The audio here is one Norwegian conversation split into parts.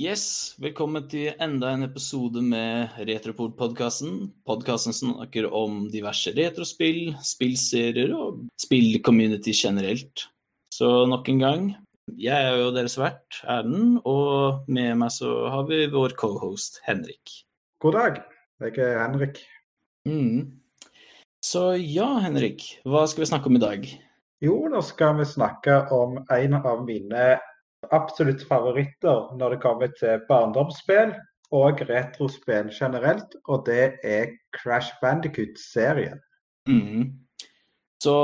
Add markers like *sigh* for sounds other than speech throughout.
Yes, velkommen til enda en episode med Retropod-podkasten. Podkasten snakker om diverse retrospill, spillserier og spillcommunity generelt. Så nok en gang, jeg er jo deres vert, Erlend, og med meg så har vi vår cohost Henrik. God dag, jeg er Henrik. Mm. Så ja, Henrik, hva skal vi snakke om i dag? Jo, nå skal vi snakke om en av mine absolutt favoritter når det kommer til barndomsspill og retrospill generelt, og det er Crash Bandicoot-serien. Mm. Så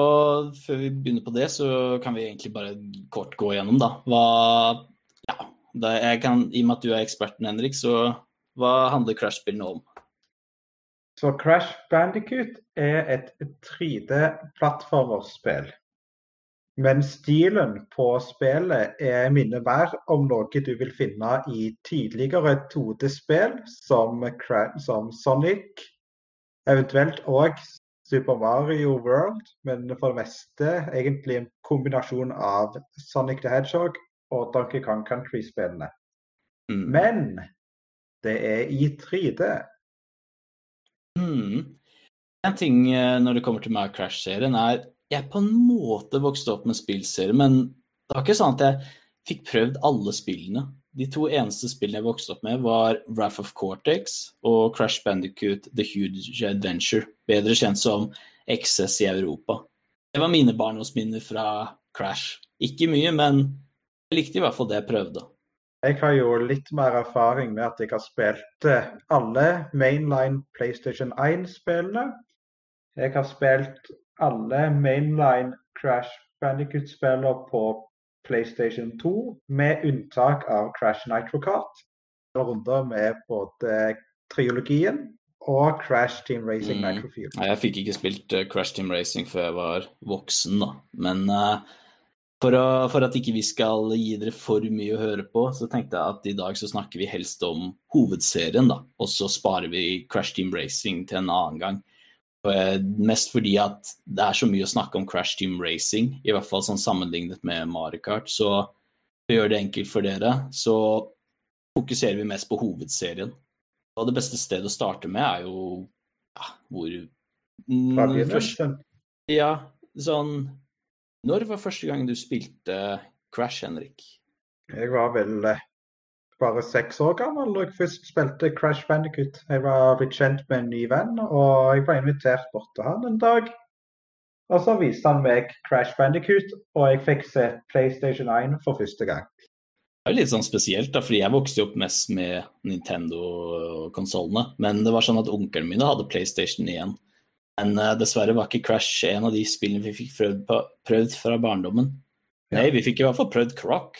før vi begynner på det, så kan vi egentlig bare kort gå gjennom, da. Hva Ja, kan, i og med at du er eksperten, Henrik, så hva handler Crash-spillene om? Så Crash Bandicoot er et 3D-plattformerspill. Men stilen på spillet er minner mer om noe du vil finne i tidligere 2D-spill, som, som, Sonic, eventuelt òg Super Mario World, men for det meste egentlig en kombinasjon av Sonic the Hedgehog og Donkey Kong Country-spillene. Mm. Men det er i 3D. Mm. En ting eh, når det kommer til meg Crash-serien, er jeg på en måte vokste opp med spillserier, men det var ikke sånn at jeg fikk prøvd alle spillene. De to eneste spillene jeg vokste opp med, var Wrath of Cortex og Crash Bandicoot The Huge Adventure, bedre kjent som XS i Europa. Det var mine barndomsminner fra Crash. Ikke mye, men jeg likte i hvert fall det jeg prøvde. Jeg har jo litt mer erfaring med at jeg har spilt eh, alle mainline PlayStation 1-spillene. Jeg har spilt alle mainline Crash Bandicoot-spiller på PlayStation 2, med unntak av Crash Nitro Kart. Runder med både triologien og Crash Team Racing mm. Nitro Fuel. Jeg fikk ikke spilt uh, Crash Team Racing før jeg var voksen, da. Men uh, for, å, for, at ikke vi skal gi dere for mye å høre på, så tenkte jeg at i dag så snakker vi helst om hovedserien, da. Og så sparer vi Crash Team Racing til en annen gang. Eh, mest fordi at det er så mye å snakke om Crash Team Racing, i hvert fall sånn sammenlignet med Mario Kart. Så for å gjøre det enkelt for dere, så fokuserer vi mest på hovedserien. Og det beste stedet å starte med er jo ja, hvor mm, først, Ja, sånn Når var første gang du spilte Crash, Henrik? Jeg var vel eh, bare seks år gammel da jeg først spilte Crash Bandicut. Jeg var blitt kjent med en ny venn, og jeg ble invitert bort til han en dag. Og så viste han meg Crash Bandicut, og jeg fikk se PlayStation 1 for første gang. Det er jo litt sånn spesielt, da, fordi jeg vokste opp mest med Nintendo-konsollene. Men det var sånn at onkelen min hadde PlayStation 1. Men uh, dessverre var ikke Crash en av de spillene vi fikk prøvd, på, prøvd fra barndommen. Ja. Nei, vi fikk i hvert fall prøvd Croc.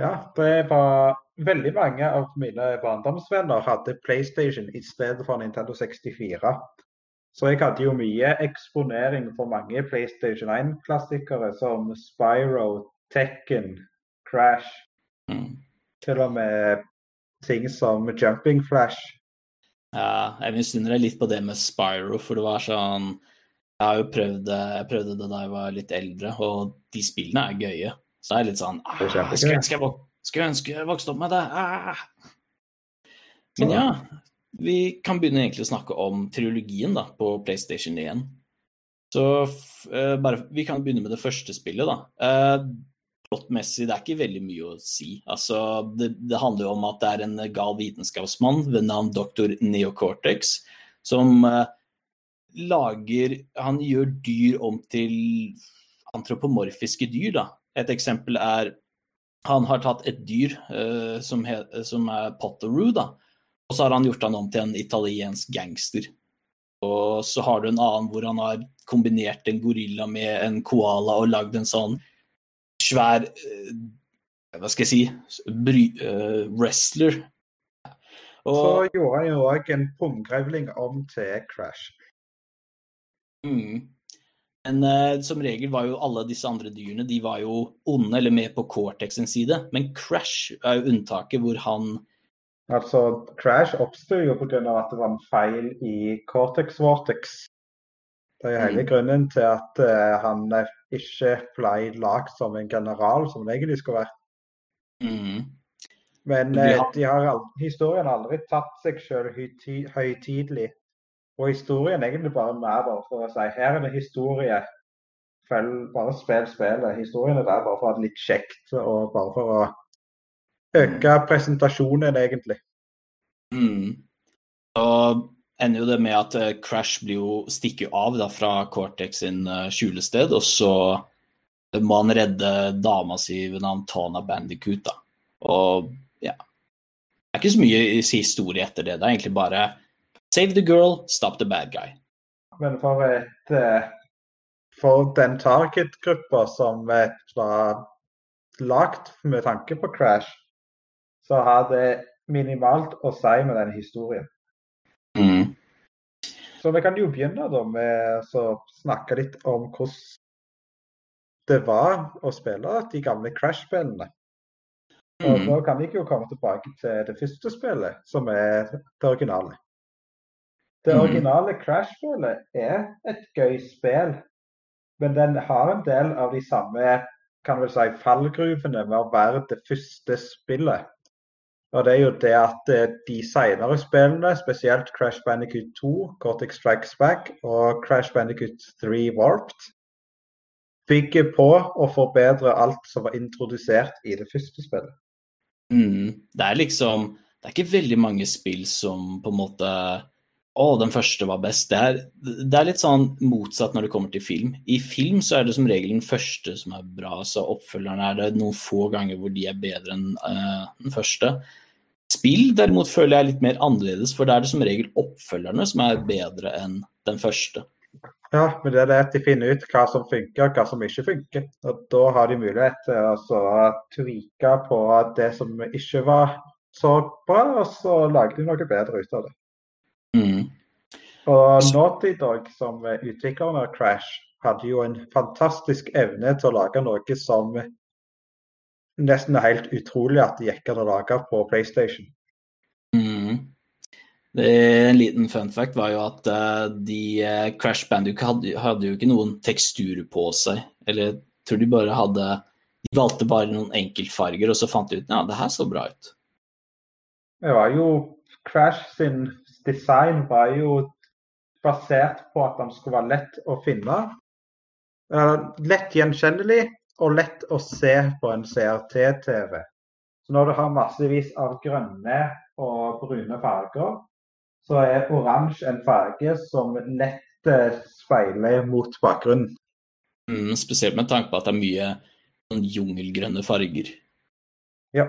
Ja, det var veldig mange av mine barndomsvenner hadde PlayStation i stedet for Nintendo 64. Så jeg hadde jo mye eksponering for mange PlayStation 1-klassikere som Spyro, Tekken, Crash. Mm. Til og med ting som Jumping Flash. Ja, jeg misunner deg litt på det med Spyro, for det var sånn Jeg har jo prøvd det, jeg prøvde det da jeg var litt eldre, og de spillene er gøye. Så det er litt sånn ah, skal, skal, jeg, skulle ønske jeg vokste opp med det. Ah. Men ja, vi kan begynne egentlig å snakke om trilogien da, på PlayStation 1. Så uh, bare, vi kan begynne med det første spillet, da. Uh, Plottmessig, det er ikke veldig mye å si. Altså, det, det, handler jo om at det er en gal vitenskapsmann ved navn doktor Neocortex som uh, lager Han gjør dyr om til antropomorfiske dyr, da. Et eksempel er han har tatt et dyr uh, som, he, som, er Potteroo, da. Og så har han gjort han om til en italiensk gangster. Og så har du en annen hvor han har kombinert en gorilla med en koala og lagd en sånn svær uh, Hva skal jeg si bry, uh, wrestler. Og, så gjorde han jo òg en punggrevling om til Crash. Mm. Men uh, som regel var jo alle disse andre dyrene de var jo onde eller med på Cortex sin side. Men Crash er jo unntaket hvor han Altså, Crash oppsto jo pga. at det var en feil i Cortex Vortex. Det er hele mm. grunnen til at uh, han ikke ble lagd som en general, som han egentlig skulle vært. Mm. Men eh, de har aldri, historien har aldri tatt seg selv høytidelig. Og historien er egentlig bare mer bare for å si her er det historie. Bare spill spillet. Historien er der bare for å ha det litt kjekt og bare for å øke presentasjonen, egentlig. Mm. Og ender jo det med at eh, Crash blir jo stikker av da, fra Cortex sin eh, skjulested, og så må han redde dama si ved navn Tana Bandicoot. da. Og ja Det er ikke så mye historie etter det. Det er egentlig bare save the girl, stop the bad guy. Men for et eh, for den target-gruppa som var lagt med tanke på Crash, så har det minimalt å si med den historien. Mm. Så vi kan jo begynne da med å snakke litt om hvordan det var å spille de gamle Crash-spillene. Og mm. kan vi jo komme tilbake til det første spillet, som er det originale. Det mm. originale Crash-spillet er et gøy spill, men den har en del av de samme kan vel si, fallgruvene med å være det første spillet. Og det er jo det at eh, de senere spillene, spesielt Crash Bandicoot 2, Cortex Strikes Back og Crash Bandicoot 3 Warped, bygger på å forbedre alt som var introdusert i det første spillet. Mm. Det er liksom Det er ikke veldig mange spill som på en måte å, den første var best. Det er, det er, litt sånn motsatt når det kommer til film. I film så er det som regel den første som er bra, så oppfølgerne er det noen få ganger hvor de er bedre enn uh, den første. Spill derimot føler jeg er litt mer annerledes, for da er det som regel oppfølgerne som er bedre enn den første. Ja, men det er det at de finner ut hva som funker og hva som ikke funker. Og Da har de mulighet til å tvike på det som ikke var så bra, og så lager de noe bedre ut av det. Mm. Og Naughty Dog, som utvikleren av Crash, hadde jo en fantastisk evne til å lage noe som nesten er helt utrolig at det gikk an å lage på PlayStation. Mm. en liten fun fact var jo at uh, de uh, Crash Bandicoot hadde, hadde, jo ikke noen teksturer på seg. Eller jeg tror de bare hadde De valgte bare noen enkeltfarger, og så fant de ut ja, det her så bra ut. Det var jo Crash sin design var jo basert på at den skulle være lett å finne. Lett gjenkjennelig og lett å se på en CRT-TV. Så Når du har massevis av grønne og brune farger, så er oransje en farge som lett speiler mot bakgrunnen. Mm, spesielt med tanke på at det er mye sånn jungelgrønne farger. Ja.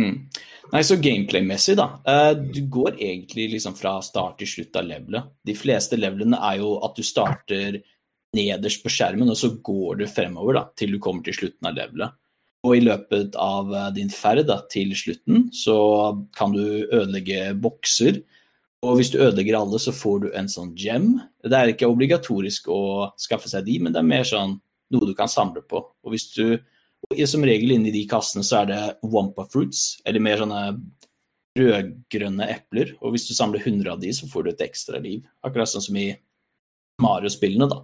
Mm. Nei, så gameplay-messig, da. Uh, du går egentlig liksom fra start til slutt av levelet. De fleste levelene er jo at du starter nederst på skjermen, og så går du fremover da, til du kommer til slutten av levelet. Og i løpet av uh, din ferd da, til slutten, så kan du ødelegge bokser. Og hvis du ødelegger alle, så får du en sånn gem. Det er ikke obligatorisk å skaffe seg de, men det er mer sånn noe du kan samle på. Og hvis du som regel inni de kassene så er det Wampa fruits, eller mer sånne rødgrønne epler. Og hvis du samler 100 av de, så får du et ekstra liv. Akkurat sånn som i Mario-spillene, da.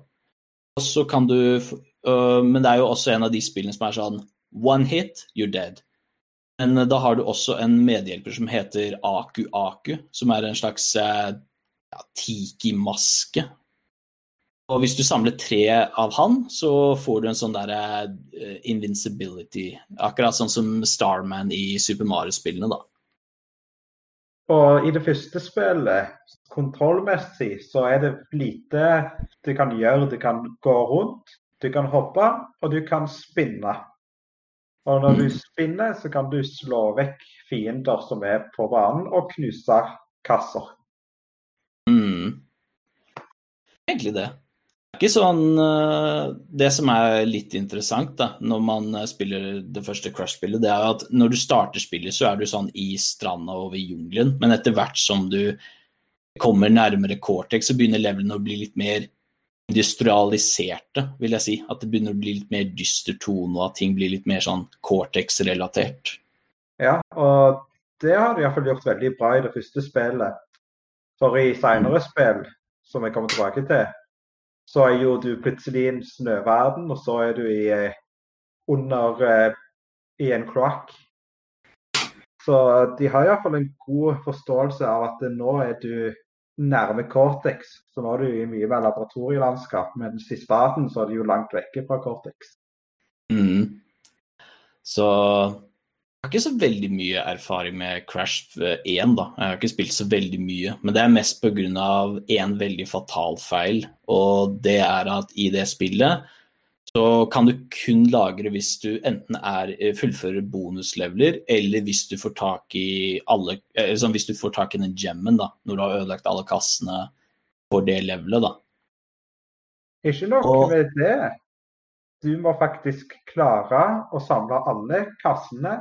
Og så kan du øh, Men det er jo også en av de spillene som er sånn One hit, you're dead. Men da har du også en medhjelper som heter Aku Aku, som er en slags ja, tiki-maske og hvis du samler tre av han, så får du en sånn derre uh, invincibility. Akkurat sånn som Starman i Super Mario-spillene, da. Og i det første spillet, kontrollmessig, så er det lite du kan gjøre. Du kan gå rundt, du kan hoppe, og du kan spinne. Og når du mm. spinner, så kan du slå vekk fiender som er på banen, og knuse kasser. Mm. Egentlig det ikke sånn eh, Det som er litt interessant da, når man eh, spiller det første Crush-spillet, det er at når du starter spillet, så er du sånn i stranda over jungelen, men etter hvert som du kommer nærmere Cortex, så begynner levelene å bli litt mer industrialiserte, vil jeg si. At det begynner å bli litt mer dyster tone, og at ting blir litt mer sånn Cortex-relatert. Ja, og det har de iallfall gjort veldig bra i det første spillet. For i seinere spill, som jeg kommer tilbake til, så er jo du plutselig i en snøverden, og så er du i, eh, under eh, i en kloakk. Så de har iallfall en god forståelse av at nå er du nærme Cortex. Så nå er du i mye mer laboratorielandskap, mens i starten så er du jo langt vekke fra Cortex. Mm. Så har ikke så veldig mye erfaring med Crash 1, da. Jeg har ikke spilt så veldig mye. Men det er mest pga. én veldig fatal feil, og det er at i det spillet så kan du kun lagre hvis du enten er, eh, fullfører bonusleveler, eller hvis du får tak i alle liksom Hvis du får tak i den gemmen, da, når du har ødelagt alle kassene for det levelet, da. Ikke nok med det. Du må faktisk klare å samle alle kassene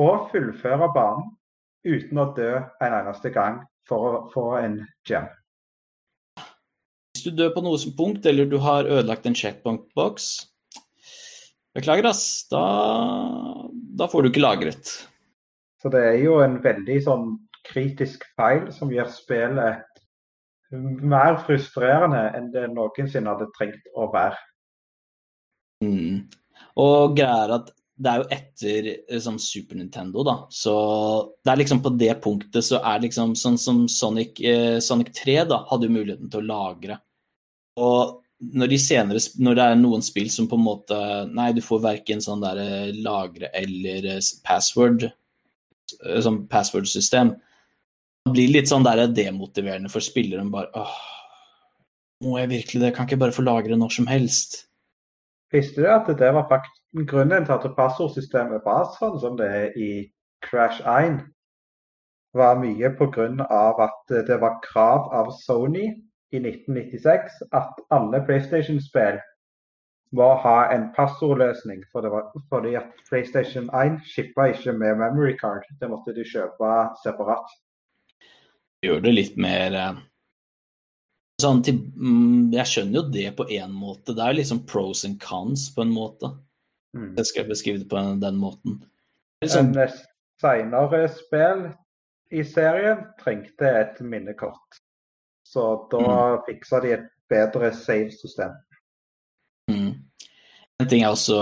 og fullføre banen uten å dø en eneste gang for å få en gem Hvis du dør på noe som punkt, eller du har ødelagt en checkpoint-boks Beklager, ass. Da, da, får du ikke lagret. Så det er jo en veldig sånn kritisk feil som gjør spillet mer frustrerende enn det noensinne hadde trengt å være. Mm. Og greia er at det er jo etter liksom, Super Nintendo, da. Så det er liksom på det punktet så er liksom sånn som Sonic, eh, Sonic 3 da, hadde jo muligheten til å lagre. Og når, de senere, når det er noen spill som på en måte Nei, du får verken sånn der eh, lagre eller eh, password, sånn password-system. Det blir litt sånn der demotiverende for spilleren bare åh, må jeg virkelig det? Kan ikke bare få lagre når som helst? Visste du at det var faktisk grunnen til at passordsystemet var sånn som det er i Crash 1? var mye pga. at det var krav av Sony i 1996 at alle PlayStation-spill må ha en passordløsning. For det var, fordi at PlayStation 1 shippa ikke med memory card. Det måtte de kjøpe separat. Gjør det litt mer eh, sånn til, mm, Jeg skjønner jo det på én måte. Det er liksom pros and cons på en måte. Mm. Jeg skal beskrive det på den måten. Liksom, en senere spill i serien trengte et minnekort. Så da mm. fiksa de et bedre save-system. Mm. En ting er også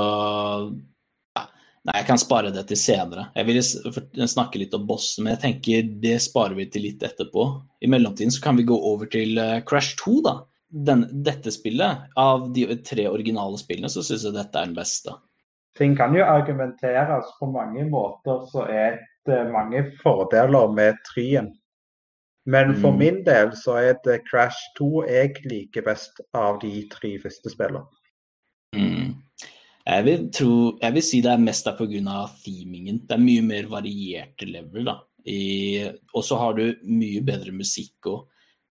Nei, jeg kan spare det til senere. Jeg vil snakke litt om bossen, men jeg tenker det sparer vi til litt etterpå. I mellomtiden så kan vi gå over til eh, Crash 2, da. Den, dette spillet, av de tre originale spillene, så syns jeg dette er den beste. Ting kan jo argumenteres på mange måter, så er det mange fordeler med trien. Men for mm. min del så er det Crash 2 jeg liker best av de tre første spillene. Mm. Jeg, vil tro, jeg vil si det er mest pga. themingen. Det er mye mer varierte level. da. og så har du mye bedre musikk òg.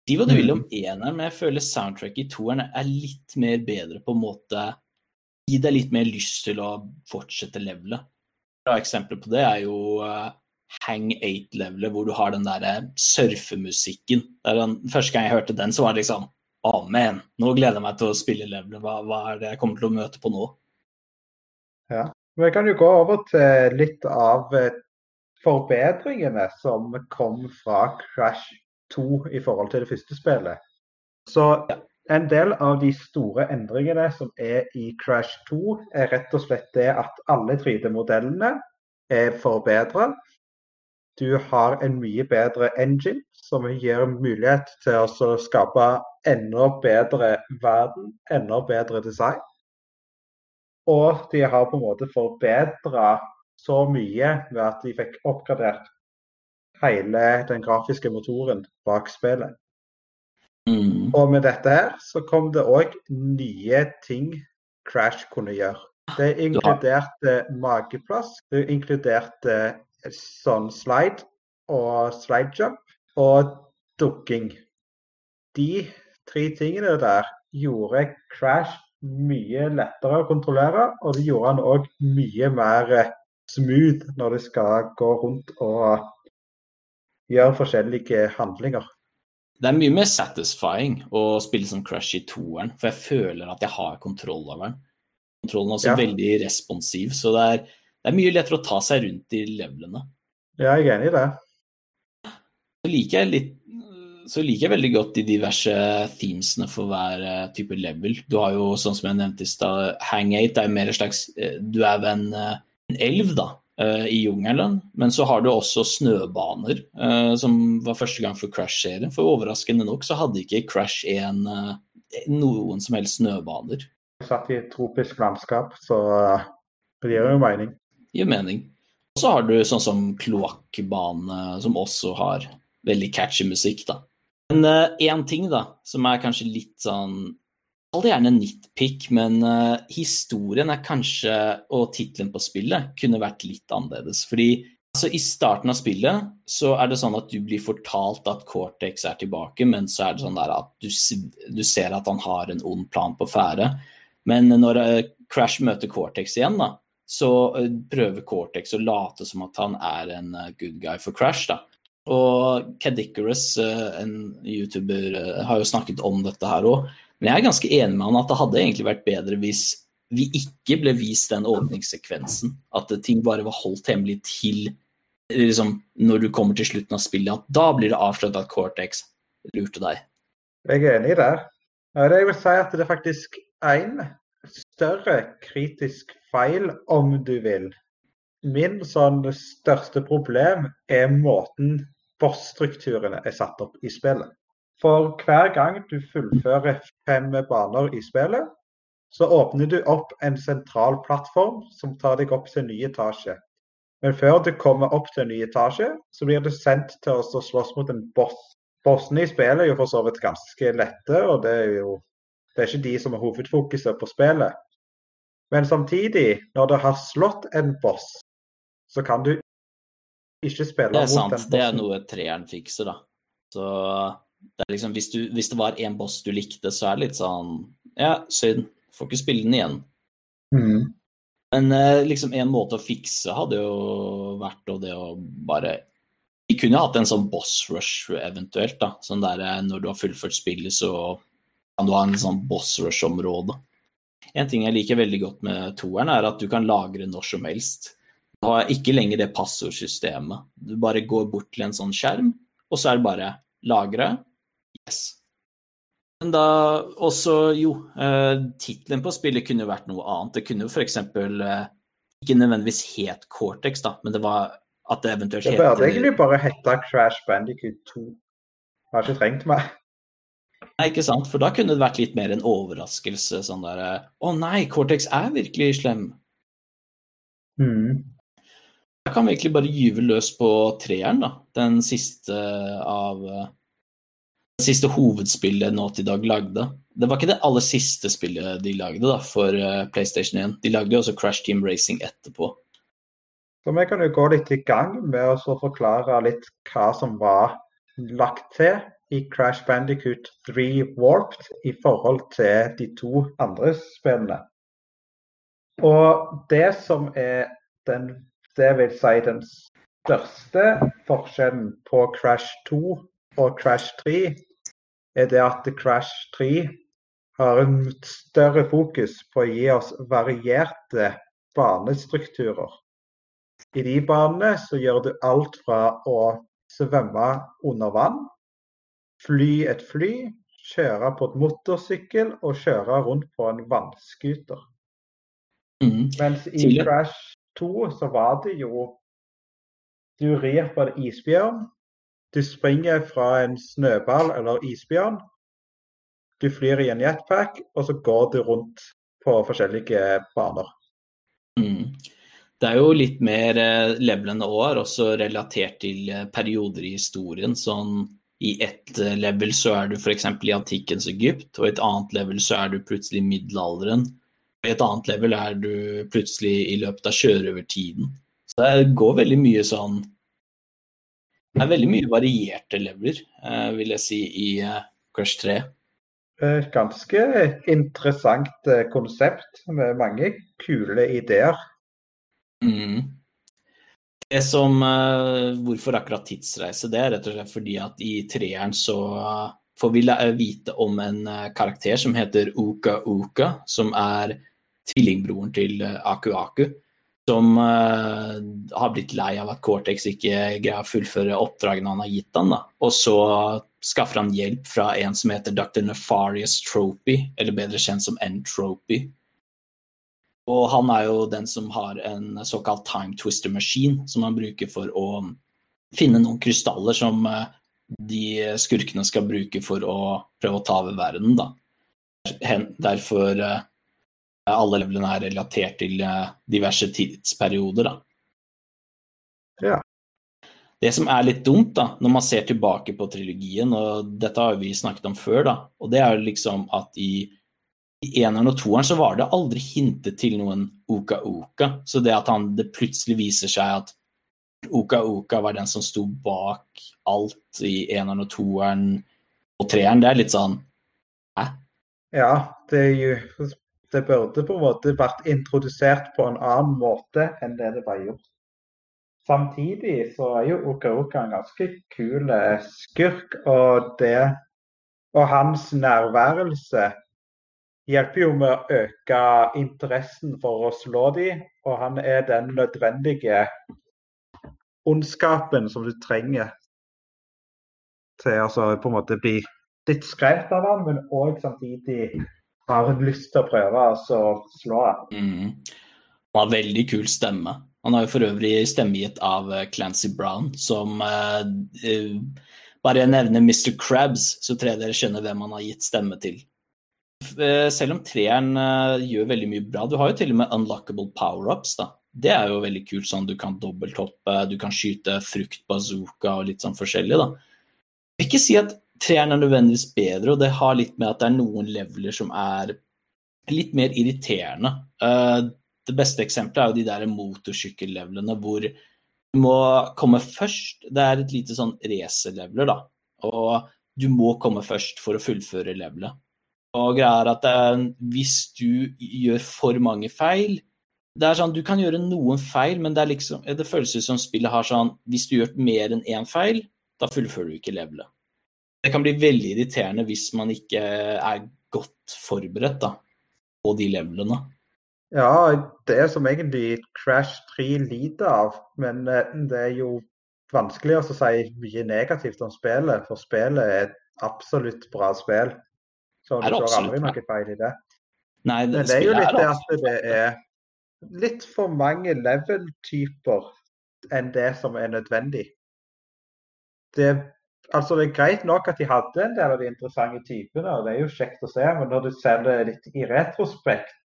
Si hva du vil om mm. eneren, men jeg føler soundtracket i toeren er litt mer bedre på en måte Gi deg litt mer lyst til å fortsette levelet. Et eksempel på det er jo uh, Hang 8-levelet hvor du har den der eh, surfemusikken. Den, første gang jeg hørte den, så var det liksom Å, oh, man, nå gleder jeg meg til å spille levelet. Hva, hva, er det jeg kommer til å møte på nå? Ja. Vi kan jo gå over til litt av eh, forbedringene som kom fra Crash 2 i forhold til det første spillet. Så en del av de store endringene som er i Crash 2, er rett og slett det at alle 3D-modellene er forbedra. Du har en mye bedre engine som gir mulighet til å skape enda bedre verden, enda bedre design. Og de har på en måte forbedra så mye ved at de fikk oppgradert hele den grafiske motoren bak spillet. Mm. Og med dette her så kom det òg nye ting Crash kunne gjøre. Det inkluderte mageplass, det inkluderte sånn slide og slide jump og dukking. De tre tingene der gjorde Crash mye lettere å kontrollere, og det gjorde han òg mye mer eh, smooth når du skal gå rundt og gjøre forskjellige handlinger. Det er mye mer satisfying å spille som Crash i toeren, for jeg føler at jeg har kontroll over den. Kontrollen er også ja. veldig responsiv, så det er det er mye lettere å ta seg rundt i levelene. Ja, jeg er enig i det. Så liker jeg litt så liker jeg veldig godt de diverse themesene for hver uh, type level. Du har jo, sånn som jeg nevnte i stad, Hang 8 er mer en slags uh, Du er ved en, uh, en, elv, da. i jungelen. Men så har du også snøbaner, som var første gang for Crash-serien. For overraskende nok så hadde ikke Crash 1 uh, noen som helst snøbaner. Satt i et tropisk landskap, så det gir jo mening. Gir mening. Og så har du sånn som kloakkbane, som også har veldig catchy musikk, da. Men én uh, ting, da, som er kanskje litt sånn Kall det gjerne nitpick, men uh, historien er kanskje, og tittelen på spillet, kunne vært litt annerledes. Fordi altså, i starten av spillet så er det sånn at du blir fortalt at Cortex er tilbake, men så er det sånn der at du, du ser at han har en ond plan på ferde. Men når uh, Crash møter Cortex igjen, da, så prøver Cortex å late som at han er en good guy for Crash. da. Og Cadicarus, eh, en YouTuber, eh, har jo snakket om dette her òg. Men jeg er ganske enig med han at det hadde egentlig vært bedre hvis vi ikke ble vist den åpningssekvensen. At ting bare var holdt hemmelig til liksom, når du kommer til slutten av spillet. At da blir det avslørt at Cortex lurte deg. Jeg er enig der. Jeg vil si at det er faktisk én større kritisk feil, om du vil. Min sånn største problem er måten boss-strukturene er satt opp i spillet. For hver gang du fullfører fem baner i spillet, så åpner du opp en sentral plattform som tar deg opp til en ny etasje. Men før du kommer opp til en ny etasje, så blir du sendt til å slåss mot en boss. Bossene i spillet er jo for så vidt ganske lette, og det er jo det er ikke de som er hovedfokuset på spillet. Men samtidig, når du har slått en boss, så kan du ikke spille mot sant. den bossen. Det er noe treeren fikser, da. Så det er liksom, hvis, du, hvis, det var en boss du likte, så er det litt sånn Ja, synd. Får ikke spille den igjen. Mm. Men eh, liksom en måte å fikse hadde jo vært det å bare Vi kunne hatt en sånn boss rush eventuelt, da. Sånn der eh, når du har fullført spillet, så kan du ha en sånn boss rush-område. En ting jeg liker veldig godt med toeren, er at du kan lagre når som helst. Har ikke lenger det passordsystemet. Du bare går bort til en sånn skjerm, og så er det bare lagre. Yes. Men da også, jo, eh, tittelen på spillet kunne jo vært noe annet. Det kunne jo f.eks. Eh, ikke nødvendigvis het Cortex, da, men det var at det eventuelt het Det burde egentlig bare hete Crash Bandicoot 2. Jeg har ikke trengt meg. Nei, ikke sant, for da kunne det vært litt mer en overraskelse. Sånn der eh, Å nei, Cortex er virkelig slem. Mm. Jeg kan virkelig bare gyve løs på treeren, da. Den siste av Det siste hovedspillet Naughty Dog lagde. Det var ikke det aller siste spillet de lagde da, for eh, PlayStation 1. De lagde også Crash Team Racing etterpå. Så vi kan jo gå litt i gang med å forklare litt hva som var lagt til i Crash Bandicoot 3 Warped i forhold til de to andre spillene. Og det som er den det vil si den største forskjellen på Crash 2 og Crash 3 er det at Crash 3 har en større fokus på å gi oss varierte banestrukturer. I de banene så gjør du alt fra å svømme under vann, fly et fly, kjøre på et motorsykkel og kjøre rundt på en vannskuter. Mm. Mens i Crash to så var det jo Du rir på en isbjørn. Du springer fra en snøball eller isbjørn. Du flyr i en jetpack, og så går du rundt på forskjellige baner. Mm. Det er jo litt mer levelende levelene òg, også relatert til eh, perioder i historien. Sånn i ett eh, level så er du f.eks. i antikkens Egypt, og i et annet level så er du plutselig i middelalderen. Et annet level er du plutselig i løpet av kjøreovertiden. Så det går veldig mye sånn Det er veldig mye varierte leveler, eh, vil jeg si, i eh, Crush 3. Ganske interessant eh, konsept med mange kule ideer. Mm. Det som, Hvorfor akkurat tidsreise? Det er rett og slett fordi at i treeren så får vi vite om en karakter som heter Uka Uka, som er tvillingbroren til eh, Aku Aku, som uh, har blitt lei av at Cortex ikke greier å fullføre oppdragene han har gitt han. Og så skaffer han hjelp fra en som heter Dr. Nefarious Tropy, eller bedre kjent som Entropy. Og han er jo den som har en såkalt time twister machine, som han bruker for å finne noen krystaller som eh, de skurkene skal bruke for å prøve å ta over verden. Da. Derfor alle levelene er relatert til uh, diverse tidsperioder. Da. Ja. Det som er litt dumt, da, når man ser tilbake på trilogien, og dette har vi snakket om før, da, og det er jo liksom at i, i eneren og toeren så var det aldri hintet til noen Oka-Oka. Så det at han, det plutselig viser seg at Oka-Oka var den som sto bak alt i eneren og toeren og treeren, det er litt sånn Hæ? Ja, det er jo Det burde på en måte vært introdusert på en annen måte enn det det var gjort. Samtidig så er jo Oka-Oka en ganske kul eh, skurk, og det og hans nærværelse hjelper jo med å øke interessen for å slå dem, og han er den nødvendige ondskapen som du trenger til å altså, på en måte bli litt skremt av han, men òg samtidig har lyst til å prøve å slå. Mm. Han har veldig kul stemme. Han har jo for øvrig stemmegitt av eh, Clancy Brown, som uh, uh, Bare jeg nevner Mr. Krabs, så tror jeg dere skjønner hvem han har gitt stemme til. Uh, selv om treeren gjør veldig mye bra. Du har jo til og med unlockable power-ups. da. Det er jo veldig kult. sånn Du kan dobbelthoppe, du kan skyte frukt, bazooka og litt sånn forskjellig. da. Jeg vil ikke si at treeren er nødvendigvis bedre, og det har litt med at det er noen leveler som er litt mer irriterende. Uh, det beste eksempelet er jo de der motorsykkellevelene hvor du må komme først. Det er et lite sånn racerleveler, da. Og du må komme først for å fullføre levelet. Og greia er at er, hvis du gjør for mange feil det er sånn, Du kan gjøre noen feil, men det, liksom, det føles som spillet har sånn Hvis du gjør mer enn én feil, da fullfører du ikke levelet. Det kan bli veldig irriterende hvis man ikke er godt forberedt da, på de levelene. Ja, det er som egentlig Crash 3 lider av. Men eh, det er jo vanskelig å si mye negativt om spillet, for spillet er et absolutt bra spill. Så du får aldri noe feil i det. Nei, det, men det er jo litt det at det er litt for mange level-typer enn det som er nødvendig. Det, altså det er greit nok at de hadde en del av de interessante typene, og det er jo kjekt å se, men når du ser det litt i retrospekt,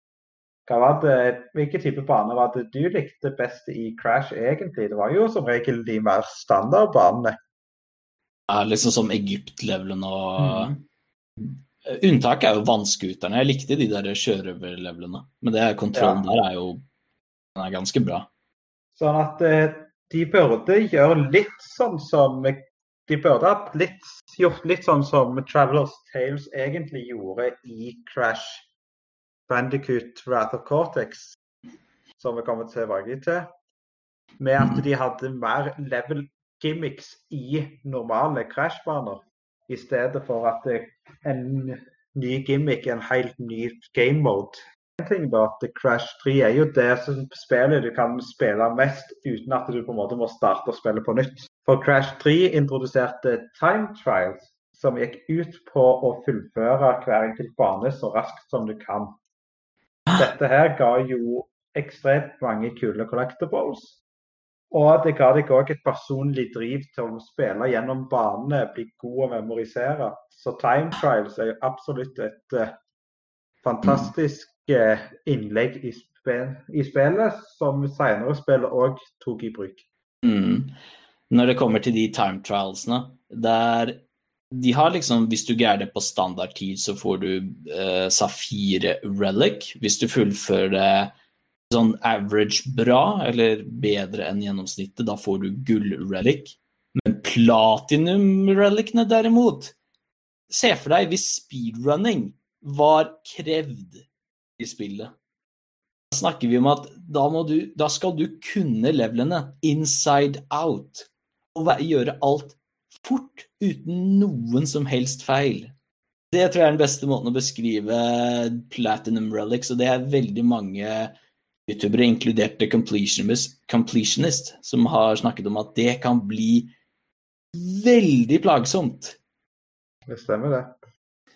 det, hvilke type baner var det du likte best i Crash egentlig? Det var jo som regel de mer standardbanene. Ja, liksom som Egypt-levelen og mm. Unntaket er jo vannskuterne. Jeg likte de der sjørøverlevelene. Men det kontrollen ja. der er jo den er ganske bra. Sånn at eh, de burde gjøre litt sånn som De burde ha gjort litt sånn som Travelers Tales egentlig gjorde i Crash Bandicoot Wrath of Cortex, som vi kommer tilbake til, med at de hadde mer level gimmicks i normale Crash-baner, i stedet for at en ny gimmick er en helt ny game mode. En ting da, at Crash 3 er jo det som spillet du kan spille mest uten at du på en måte må starte å spille på nytt. For Crash 3 introduserte time trials, som gikk ut på å fullføre hver enkelt bane så raskt som du kan. Dette her ga jo ekstremt mange kule collectibles. Og det ga deg òg et personlig driv til å spille gjennom banene, bli god å memorisere. Så Time Trials er jo absolutt et uh, fantastisk uh, innlegg i, spil i, spillet, som senere spillet òg tok i bruk. Mm. Når det kommer til de time trialsene, der de har liksom, Hvis du greier det på standardtid, så får du uh, Safire Relic. Hvis du fullfører det sånn average bra, eller bedre enn gjennomsnittet, da får du gull-relic. Men platinum-relicene derimot Se for deg hvis speedrunning var krevd i spillet. Da snakker vi om at da, du, da skal du kunne levelene inside out og gjøre alt fort uten noen som helst feil. Det tror jeg er den beste måten å beskrive Platinum Relics, og det er veldig mange youtubere, inkludert The Completionist, Completionist, som har snakket om at det kan bli veldig plagsomt. Det stemmer, det.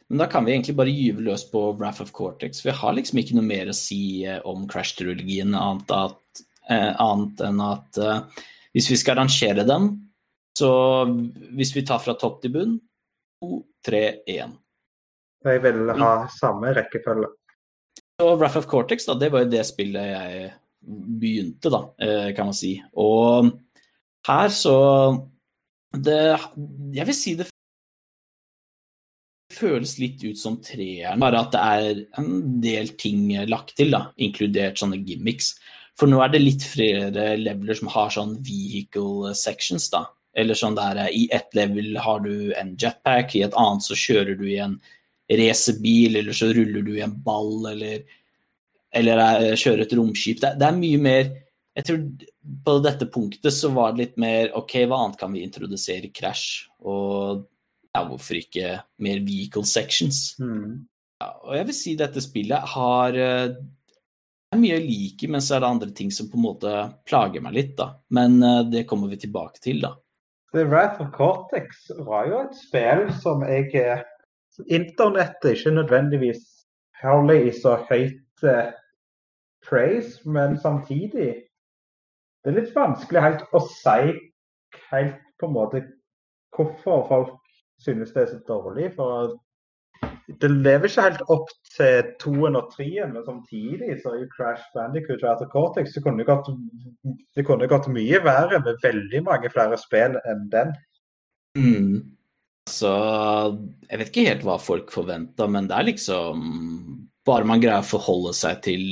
Men da kan vi egentlig bare gyve løs på Wrath of Cortex. Vi har liksom ikke noe mer å si eh, om Crash-trilogien annet, eh, annet, enn at eh, hvis vi skal rangere dem, så hvis vi tar fra topp til bunn to, tre, én. Jeg vil ha samme rekkefølge. Og Wrath of Cortex, da, det var jo det spillet jeg begynte, da, eh, kan man si. Og her så det, Jeg vil si det føles litt ut som treeren, bare at det er en del ting lagt til, da, inkludert sånne gimmicks. For nå er det litt flere leveler som har sånn vehicle sections, da. Eller sånn der i ett level har du en jetpack, i et annet så kjører du i en racerbil, eller så ruller du i en ball, eller, eller kjører et romskip. Det, det er mye mer jeg tror på dette punktet så var det litt mer OK, hva annet kan vi introdusere i Crash? Og ja, hvorfor ikke mer vehicle sections? Mm. Ja, og jeg vil si dette spillet har eh, det er mye jeg liker, men så er det andre ting som på en måte plager meg litt, da. Men det kommer vi tilbake til, da. The Wrath of Cortex var jo et spill som jeg Internettet ikke nødvendigvis holder i så høyt eh, praise, men samtidig Det er litt vanskelig helt å si helt på en måte hvorfor folk synes det er så dårlig. For det lever ikke helt opp til toen og treen, men samtidig så er jo Crash Bandicoot og Arthur Cortex det kunne, gått, det kunne gått mye verre med veldig mange flere spill enn den. Mm. Så jeg vet ikke helt hva folk forventer, men det er liksom Bare man greier å forholde seg til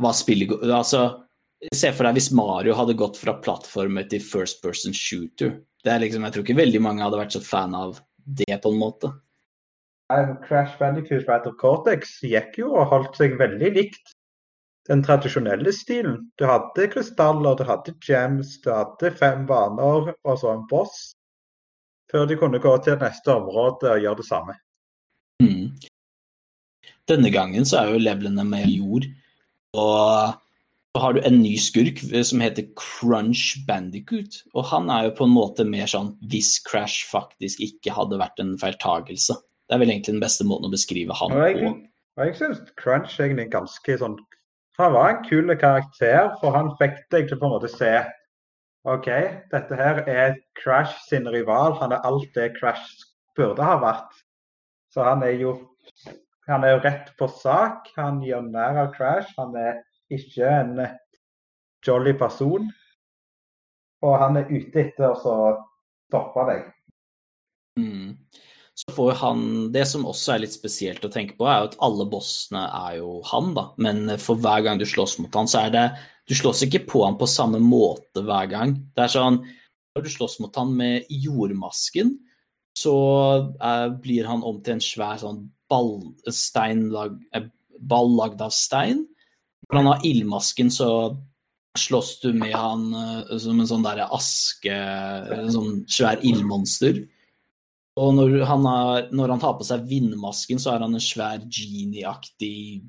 hva spillet går Altså, se for deg hvis Mario hadde gått fra plattformer til first person shooter. Det er liksom, jeg tror ikke veldig mange hadde vært så fan av det, på en måte. Crash Bandicoot Battle Cortex gikk jo og holdt seg veldig likt den tradisjonelle stilen. Du hadde krystaller, du hadde gems, du hadde fem baner og så en boss. Før de kunne gå til neste område og gjøre det samme. Mm. Denne gangen så er jo levelene med jord. Og så har du en ny skurk som heter Crunch Bandicoot. Og han er jo på en måte mer sånn hvis Crash faktisk ikke hadde vært en feiltagelse. Det er vel egentlig den beste måten å beskrive han jeg, på. Og jeg syns Crunch egentlig er ganske sånn Han var en kul karakter, for han fikk deg til på en måte se OK, dette her er Crash sin rival. Han er alt det Crash burde ha vært. Så han er jo han er jo rett på sak. Han gjør nær av Crash. Han er ikke en jolly person. Og han er ute etter å stoppe deg. Mm. Så får han Det som også er litt spesielt å tenke på, er jo at alle bossene er jo han, da. Men for hver gang du slåss mot han, så er det Du slåss ikke på han på samme måte hver gang. Det er sånn Når du slåss mot han med jordmasken, så eh, blir han om til en svær sånn ball, steinlag, eh, ball lagd av stein. Når han har ildmasken, så slåss du med han uh, som en sånn derre aske En sånn svær ildmonster. Og når han, har, når han, tar på seg vindmasken, så er han en svær genie-aktig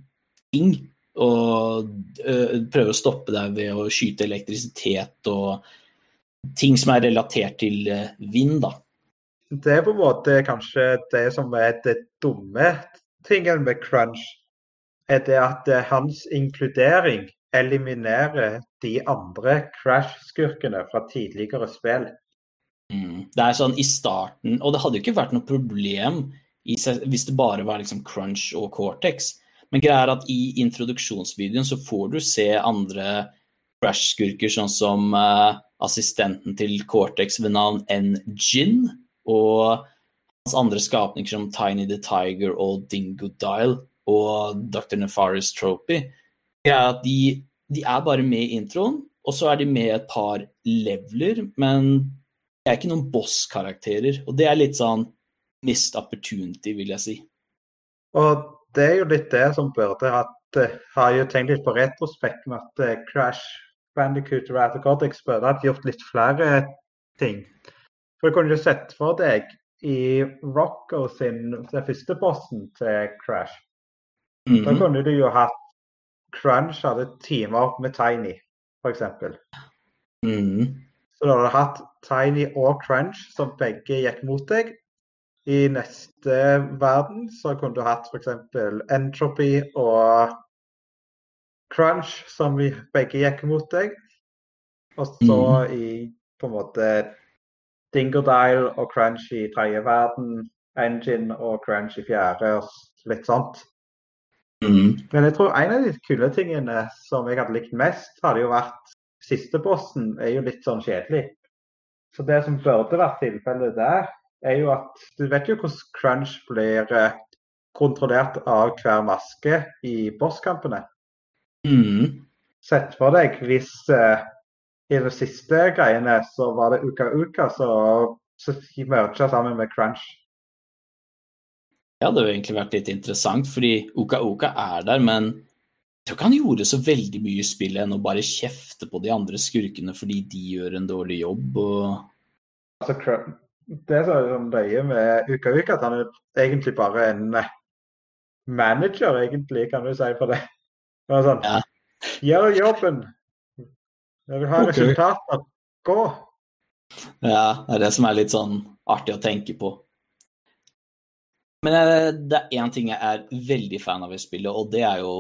ting. Og uh, prøver å stoppe deg ved å skyte elektrisitet og ting som er relatert til uh, vind, da. Det er på en måte kanskje det som er det dumme tingen med crunch er det at eh, hans inkludering eliminerer de andre Crash-skurkene fra tidligere spill. Mm. Det er sånn i starten Og det hadde jo ikke vært noe problem hvis det bare var liksom Crunch og Cortex. Men greia er at i introduksjonsvideoen så får du se andre Crash-skurker, sånn som uh, assistenten til Cortex ved navn N-Gin. Og hans andre skapninger som Tiny the Tiger og Dingo Dial og Dr. Nefaris Tropy, er at de, de, er bare med i introen, og så er de med et par leveler, men de er ikke noen boss-karakterer. Og det er litt sånn mist opportunity, vil jeg si. Og det er jo litt det som burde hatt uh, Har jo tenkt litt på retrospekt med at uh, Crash Bandicoot og Cortex burde hatt gjort litt flere ting. For du kunne jo sett for deg i Rocco sin den første bossen til Crash Mm. Da mhm. kunne du jo hatt Crunch hadde opp med Tiny, f.eks. Mm. Så da hadde du hatt Tiny og Crunch som begge gikk mot deg. I neste verden så kunne du hatt f.eks. Entropy og Crunch, som begge gikk mot deg. Og så mm. i på en måte Dingodile og Crunch i tredje verden, Engine og Crunch i fjerde, og litt sånt. Mm. Men jeg tror en av de kule tingene som jeg hadde likt mest, hadde jo vært siste bossen er jo litt sånn kjedelig. Så det som burde vært tilfellet der, er jo at du vet jo hvordan crunch blir eh, kontrollert av hver maske i bosskampene. Mm. Sett for deg hvis uh, i de siste greiene så var det Uka Uka så, så merga sammen med crunch. Ja, det hadde egentlig vært litt interessant, fordi Oka Oka er der, men jeg tror ikke han gjorde så veldig mye i spillet enn å bare kjefte på de andre skurkene fordi de gjør en dårlig jobb. Og... Altså, det som er sånn løye med Uka Uka, at han er egentlig bare en manager, egentlig, kan du si, for det. det sånn, ja. Gjør jobben. Jeg vil ha okay. resultater. Gå. Ja, det er det som er litt sånn artig å tenke på. Men eh, det er én ting jeg er veldig fan av i spillet, og det er jo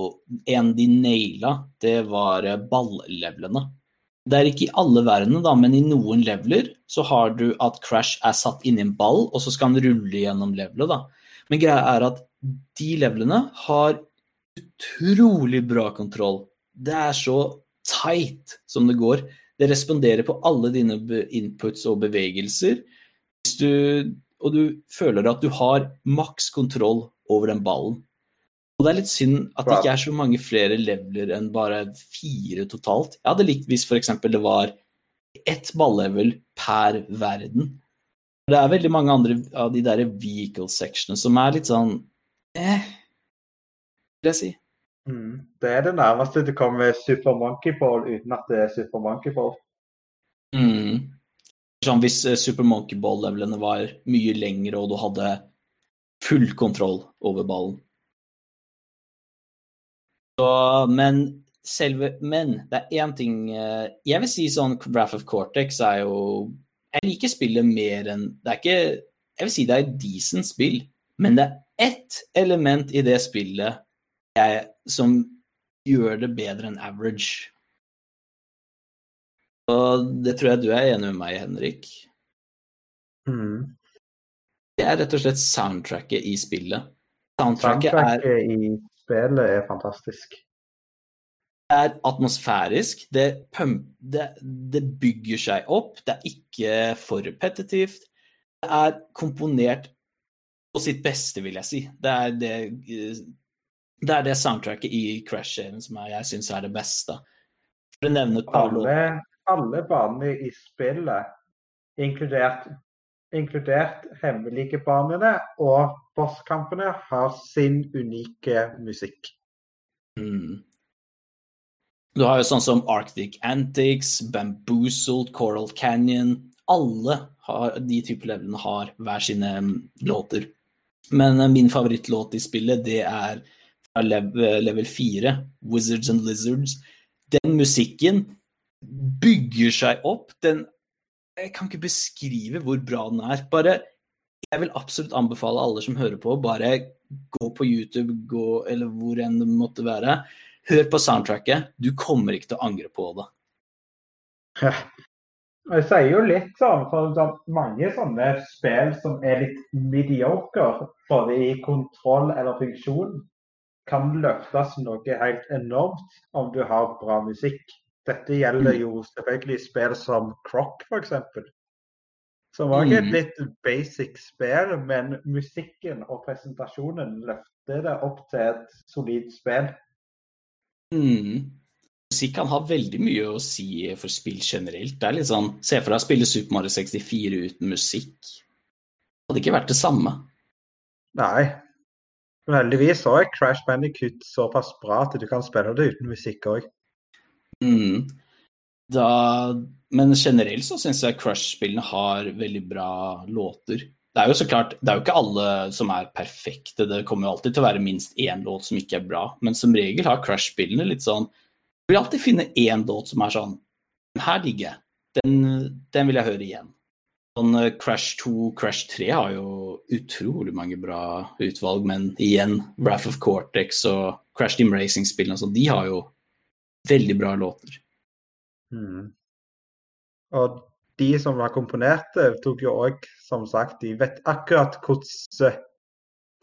en de naila. Det var eh, balllevelene. Det er ikke i alle verdenene, da, men i noen leveler så har du at Crash er satt inni en ball, og så skal han rulle gjennom levelet. da. Men greia er at de levelene har utrolig bra kontroll. Det er så tight som det går. Det responderer på alle dine inputs og bevegelser. Hvis du og du føler at du har maks kontroll over den ballen. Og det er litt synd at det ikke er så mange flere leveler enn bare fire totalt. Jeg hadde likt hvis f.eks. det var ett ballevel per verden. Det er veldig mange andre av de der vehicle sectionene som er litt sånn eh, vil jeg si. Mm. Det er det nærmeste du kommer Super Monkey Ball uten at det er Super Monkey Ball. Mm. Sånn, hvis eh, Super Monkey Ball-levelene var mye lengre og du hadde full kontroll over ballen. Så, men selve Men det er én ting eh, Jeg vil si sånn Wrath of Cortex er jo Jeg liker spillet mer enn Det er ikke Jeg vil si det er et decent spill, men det er ett element i det spillet jeg, som gjør det bedre enn average. Og det tror jeg du er enig med meg, Henrik. Mm. Det er rett og slett soundtracket i spillet. Soundtracket, soundtracket er, i spillet er fantastisk. Det er atmosfærisk. Det, pump, det, det, bygger seg opp. Det er ikke for repetitivt. Det er komponert på sitt beste, vil jeg si. Det er det, det, er det soundtracket i Crash-serien som jeg syns er det beste. For å nevne et par låter alle banene i spillet, inkludert, inkludert hemmelige banene og bosskampene, har sin unike musikk. Mm. Du har jo sånn som Arctic Antics, Bamboozled, Coral Canyon Alle har, de typer levelene har hver sine mm, låter. Men uh, min favorittlåt i spillet, det er fra level, level 4, Wizards and Lizards. Den musikken bygger seg opp. Den Jeg kan ikke beskrive hvor bra den er. Bare Jeg vil absolutt anbefale alle som hører på, bare gå på YouTube, gå, eller hvor enn det måtte være. Hør på soundtracket. Du kommer ikke til å angre på det. *laughs* Jeg sier jo litt sånn, for sånn, mange sånne spill som er litt mediocre, både i kontroll eller funksjon, kan løftes noe helt enormt om du har bra musikk. Dette gjelder jo selvfølgelig spill som Croc, f.eks. Som var ikke et mm. litt basic spill, men musikken og presentasjonen løfter det opp til et solid spill. Mm. Musikk kan ha veldig mye å si for spill generelt. Det er litt sånn, Se for deg å spille Super Mario 64 uten musikk. Det hadde ikke vært det samme. Nei. Men heldigvis så er Crash Bandicoot såpass bra at du kan spille det uten musikk òg. Mm. Da, men generelt så syns jeg Crush-spillene har veldig bra låter. Det er jo så klart, det er jo ikke alle som er perfekte. Det kommer jo alltid til å være minst én låt som ikke er bra. Men som regel har Crush-spillene litt sånn Du vil alltid finne én låt som er sånn Den her digger jeg. Den, den vil jeg høre igjen. Sånn Crash 2, Crash 3 har jo utrolig mange bra utvalg, men igjen, Wrath of Cortex og Crash Team Racing-spillene, altså, de har jo veldig bra låter. Mm. Og de som har komponert det, tok jo òg, som sagt, de vet akkurat hvordan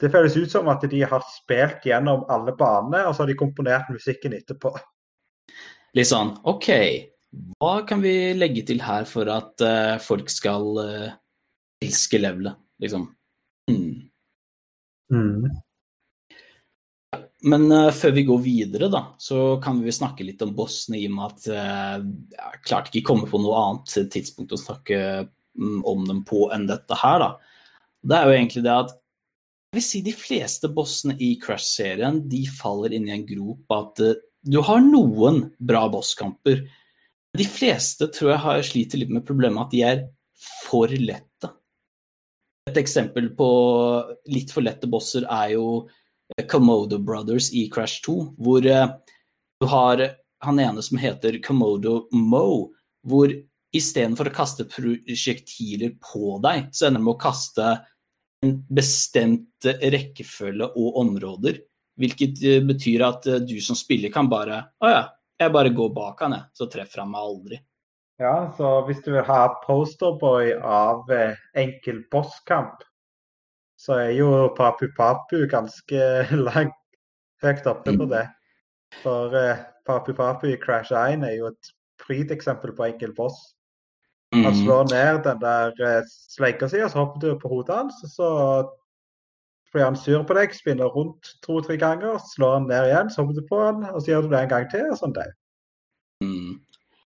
Det føles ut som at de har spilt gjennom alle banene, og så har de komponert musikken etterpå. Litt sånn OK, hva kan vi legge til her for at uh, folk skal uh, elske levelet, liksom? Mm. Mm. Men uh, før vi går videre, da, så kan vi snakke litt om bossene i og med at jeg klarte ikke komme på noe annet tidspunkt å snakke um, om dem på enn dette her, da. Det er jo egentlig det at jeg vil si de fleste bossene i Crash-serien de faller inn i en grop at du har noen bra bosskamper, de fleste tror jeg har sliter litt med problemet at de er for lette. Et eksempel på litt for lette bosser er jo Komodo eh, Brothers i Crash 2, hvor eh, du har han ene som heter Komodo Mo, hvor istedenfor å kaste prosjektiler på deg, så ender det med å kaste en bestemt rekkefølge og områder. Hvilket eh, betyr at du som spiller kan bare Å ja, jeg bare går bak han, jeg. Så treffer han meg aldri. Ja, så hvis du vil ha posterboy av eh, enkel bosskamp, så er jo Papu Papu ganske *laughs* langt høyt oppe på mm. det. For eh, Papu Papu i Crash 1 er jo et priteksempel på enkel boss. Han mm. slår ned den der eh, slegga si, og så hopper du på hodet hans. Så blir han sur på deg, spinner rundt to-tre ganger, slår han ned igjen, så hopper du på han, og så gjør du det en gang til, og sånn det. Mm.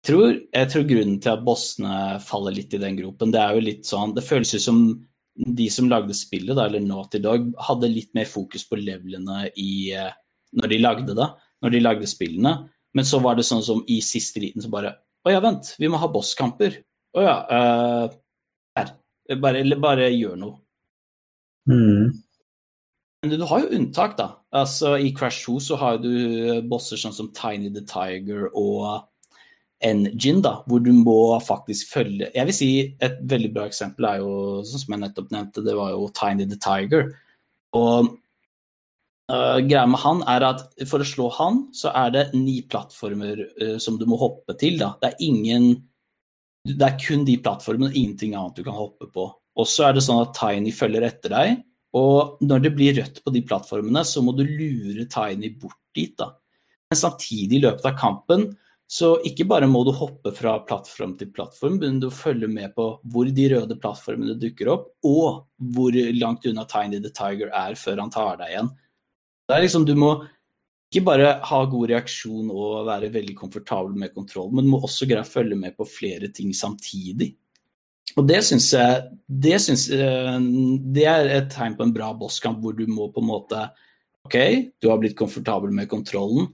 Jeg, tror, jeg tror grunnen til at bossene faller litt i den gropen, det er jo litt sånn Det føles ut som de som lagde spillet, da, eller Naughty Dog, hadde litt mer fokus på levelene i, eh, når de lagde det, når de lagde spillene. Men så var det sånn som i siste liten så bare Å ja, vent, vi må ha bosskamper. Å ja. Uh, her. Bare, bare gjør noe. Mm. Men du har jo unntak, da. Altså, I Crash 2 så har du bosser sånn som Tiny the Tiger og Engine, da, hvor du må faktisk følge Jeg vil si et veldig bra eksempel er jo, sånn som jeg nettopp nevnte, det var jo Tiny the Tiger. Og uh, greia med han er at for å slå han, så er det ni plattformer uh, som du må hoppe til. da. Det er ingen Det er kun de plattformene og ingenting annet du kan hoppe på. Og så er det sånn at Tiny følger etter deg og når det blir rødt på de plattformene, så må du lure Tiny bort dit. da. Men samtidig i løpet av kampen, så ikke bare må du hoppe fra plattform til plattform, men du følger med på hvor de røde plattformene dukker opp, og hvor langt unna Tiny the Tiger er før han tar deg igjen. Det er liksom, Du må ikke bare ha god reaksjon og være veldig komfortabel med kontroll, men du må også greie å følge med på flere ting samtidig. Og det syns jeg det, synes, det er et tegn på en bra bosskamp hvor du må på en måte OK, du har blitt komfortabel med kontrollen.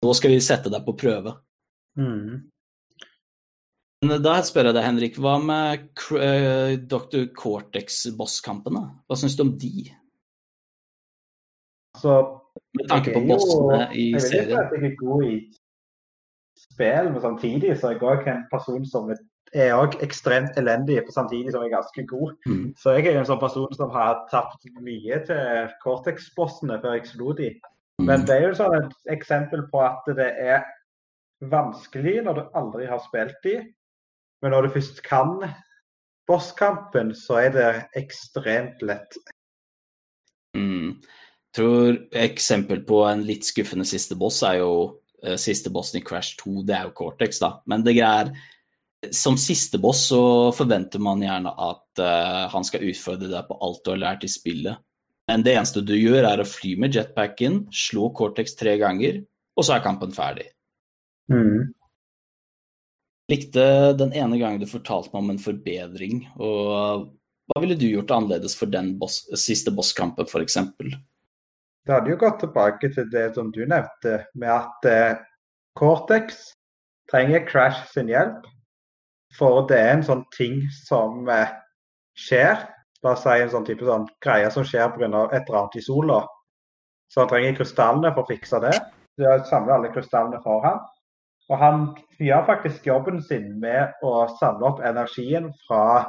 Nå skal vi sette deg på prøve. Mm. Men da spør jeg deg, Henrik, hva med uh, Dr. Cortex-bosskampene? Hva syns du om de? Altså, med tanke på bossene i serien. Jeg vil ikke at jeg er god i spill, men samtidig så er jeg òg en person som er er òg ekstremt elendig på samtidig som jeg er ganske god. Mm. Så jeg er en sånn person som har tapt mye til Cortex-bossene før jeg slo de. Mm. Men det er jo sånn et eksempel på at det er vanskelig når du aldri har spilt de. Men når du først kan bosskampen, så er det ekstremt lett. Mm. Tror eksempel på en litt skuffende siste boss er jo uh, siste bossen i Crash 2. Det er jo Cortex, da. Men det greier som siste boss så forventer man gjerne at uh, han skal utfordre deg på alt du har lært i spillet. Men det eneste du gjør, er å fly med jetpacken, slå Cortex tre ganger, og så er kampen ferdig. Mm. Likte den ene gangen du fortalte meg om en forbedring. og Hva ville du gjort annerledes for den boss, siste bosskampen, f.eks.? Det hadde jo gått tilbake til det som du nevnte, med at eh, Cortex trenger Crash sin hjelp for det er en sånn ting som eh, skjer. La oss si en sånn type sånn greie som skjer pga. et eller annet i sola. Så han trenger krystallene for å fikse det. Så jeg samler alle krystallene for ham. Og han gjør faktisk jobben sin med å samle opp energien fra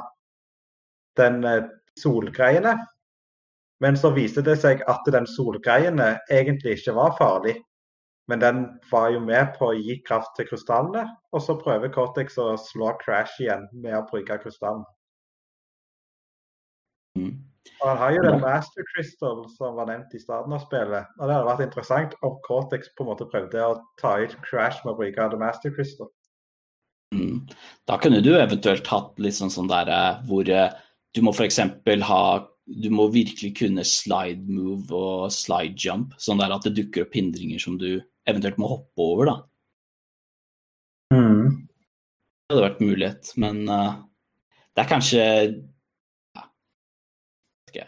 den solgreiene. Men så viste det seg at den solgreiene egentlig ikke var farlig. Men den var jo med på å gi kraft til krystallene, og så prøver Cortex å slå Crash igjen med å bruke krystallen. Mm. Han har jo den Master Crystal som var nevnt i starten av spillet. og Det hadde vært interessant om Cortex på en måte prøvde å ta ut Crash med å bruke The Master Crystal. Mm. Da kunne du eventuelt hatt litt sånn, sånn der eh, hvor eh, du må f.eks. ha du må virkelig kunne slide move og slide jump, sånn der at det dukker opp hindringer som du eventuelt må hoppe over, da. Mm. Det hadde vært mulighet, men uh, det er kanskje ja. ikke.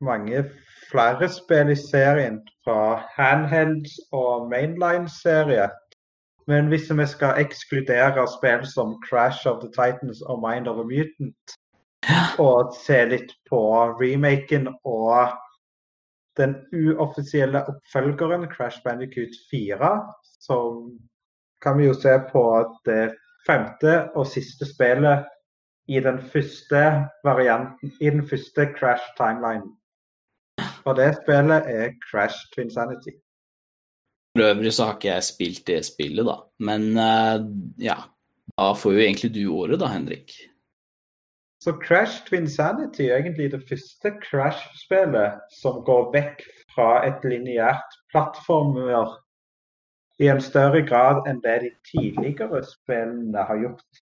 Mange flere spill i serien, fra handhelds og mainline-serie. Men hvis vi skal ekskludere spill som Crash of the Titans og Mind of a Mutant, *gasps* og se litt på remaken og den uoffisielle oppfølgeren, Crash Bandicoot 4, så kan vi jo se på det femte og siste spillet i den første varianten, i den første Crash Og det spillet er Crash Twinsanity. For øvrig så har ikke jeg spilt det spillet, da. Men uh, ja, da får jo egentlig du året da, Henrik. Så Crash Twinsanity er egentlig det første Crash-spillet som går vekk fra et lineært plattformer i en større grad enn det de tidligere spillene har gjort.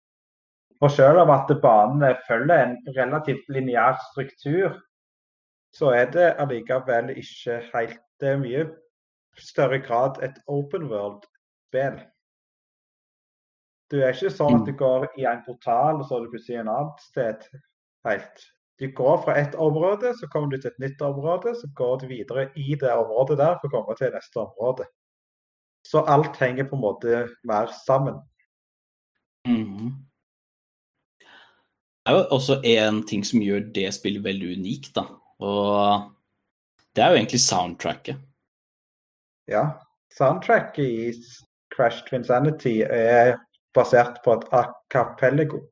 Og selv om at banene følger en relativt lineær struktur, så er det allikevel ikke helt Det er mye større grad et open world-spill. Du er ikke sånn at du mm. går i en portal, og så er du plutselig et annet sted. Helt. Du går fra et område, så kommer du til et nytt område, så går du videre i det området der for å komme til neste område. Så alt henger på en måte mer sammen. Mm. Det er jo også en ting som gjør det spillet veldig unikt, da. Og det er jo egentlig soundtracket. Ja. Soundtracket i Crash Twinsanity er basert på et acapello.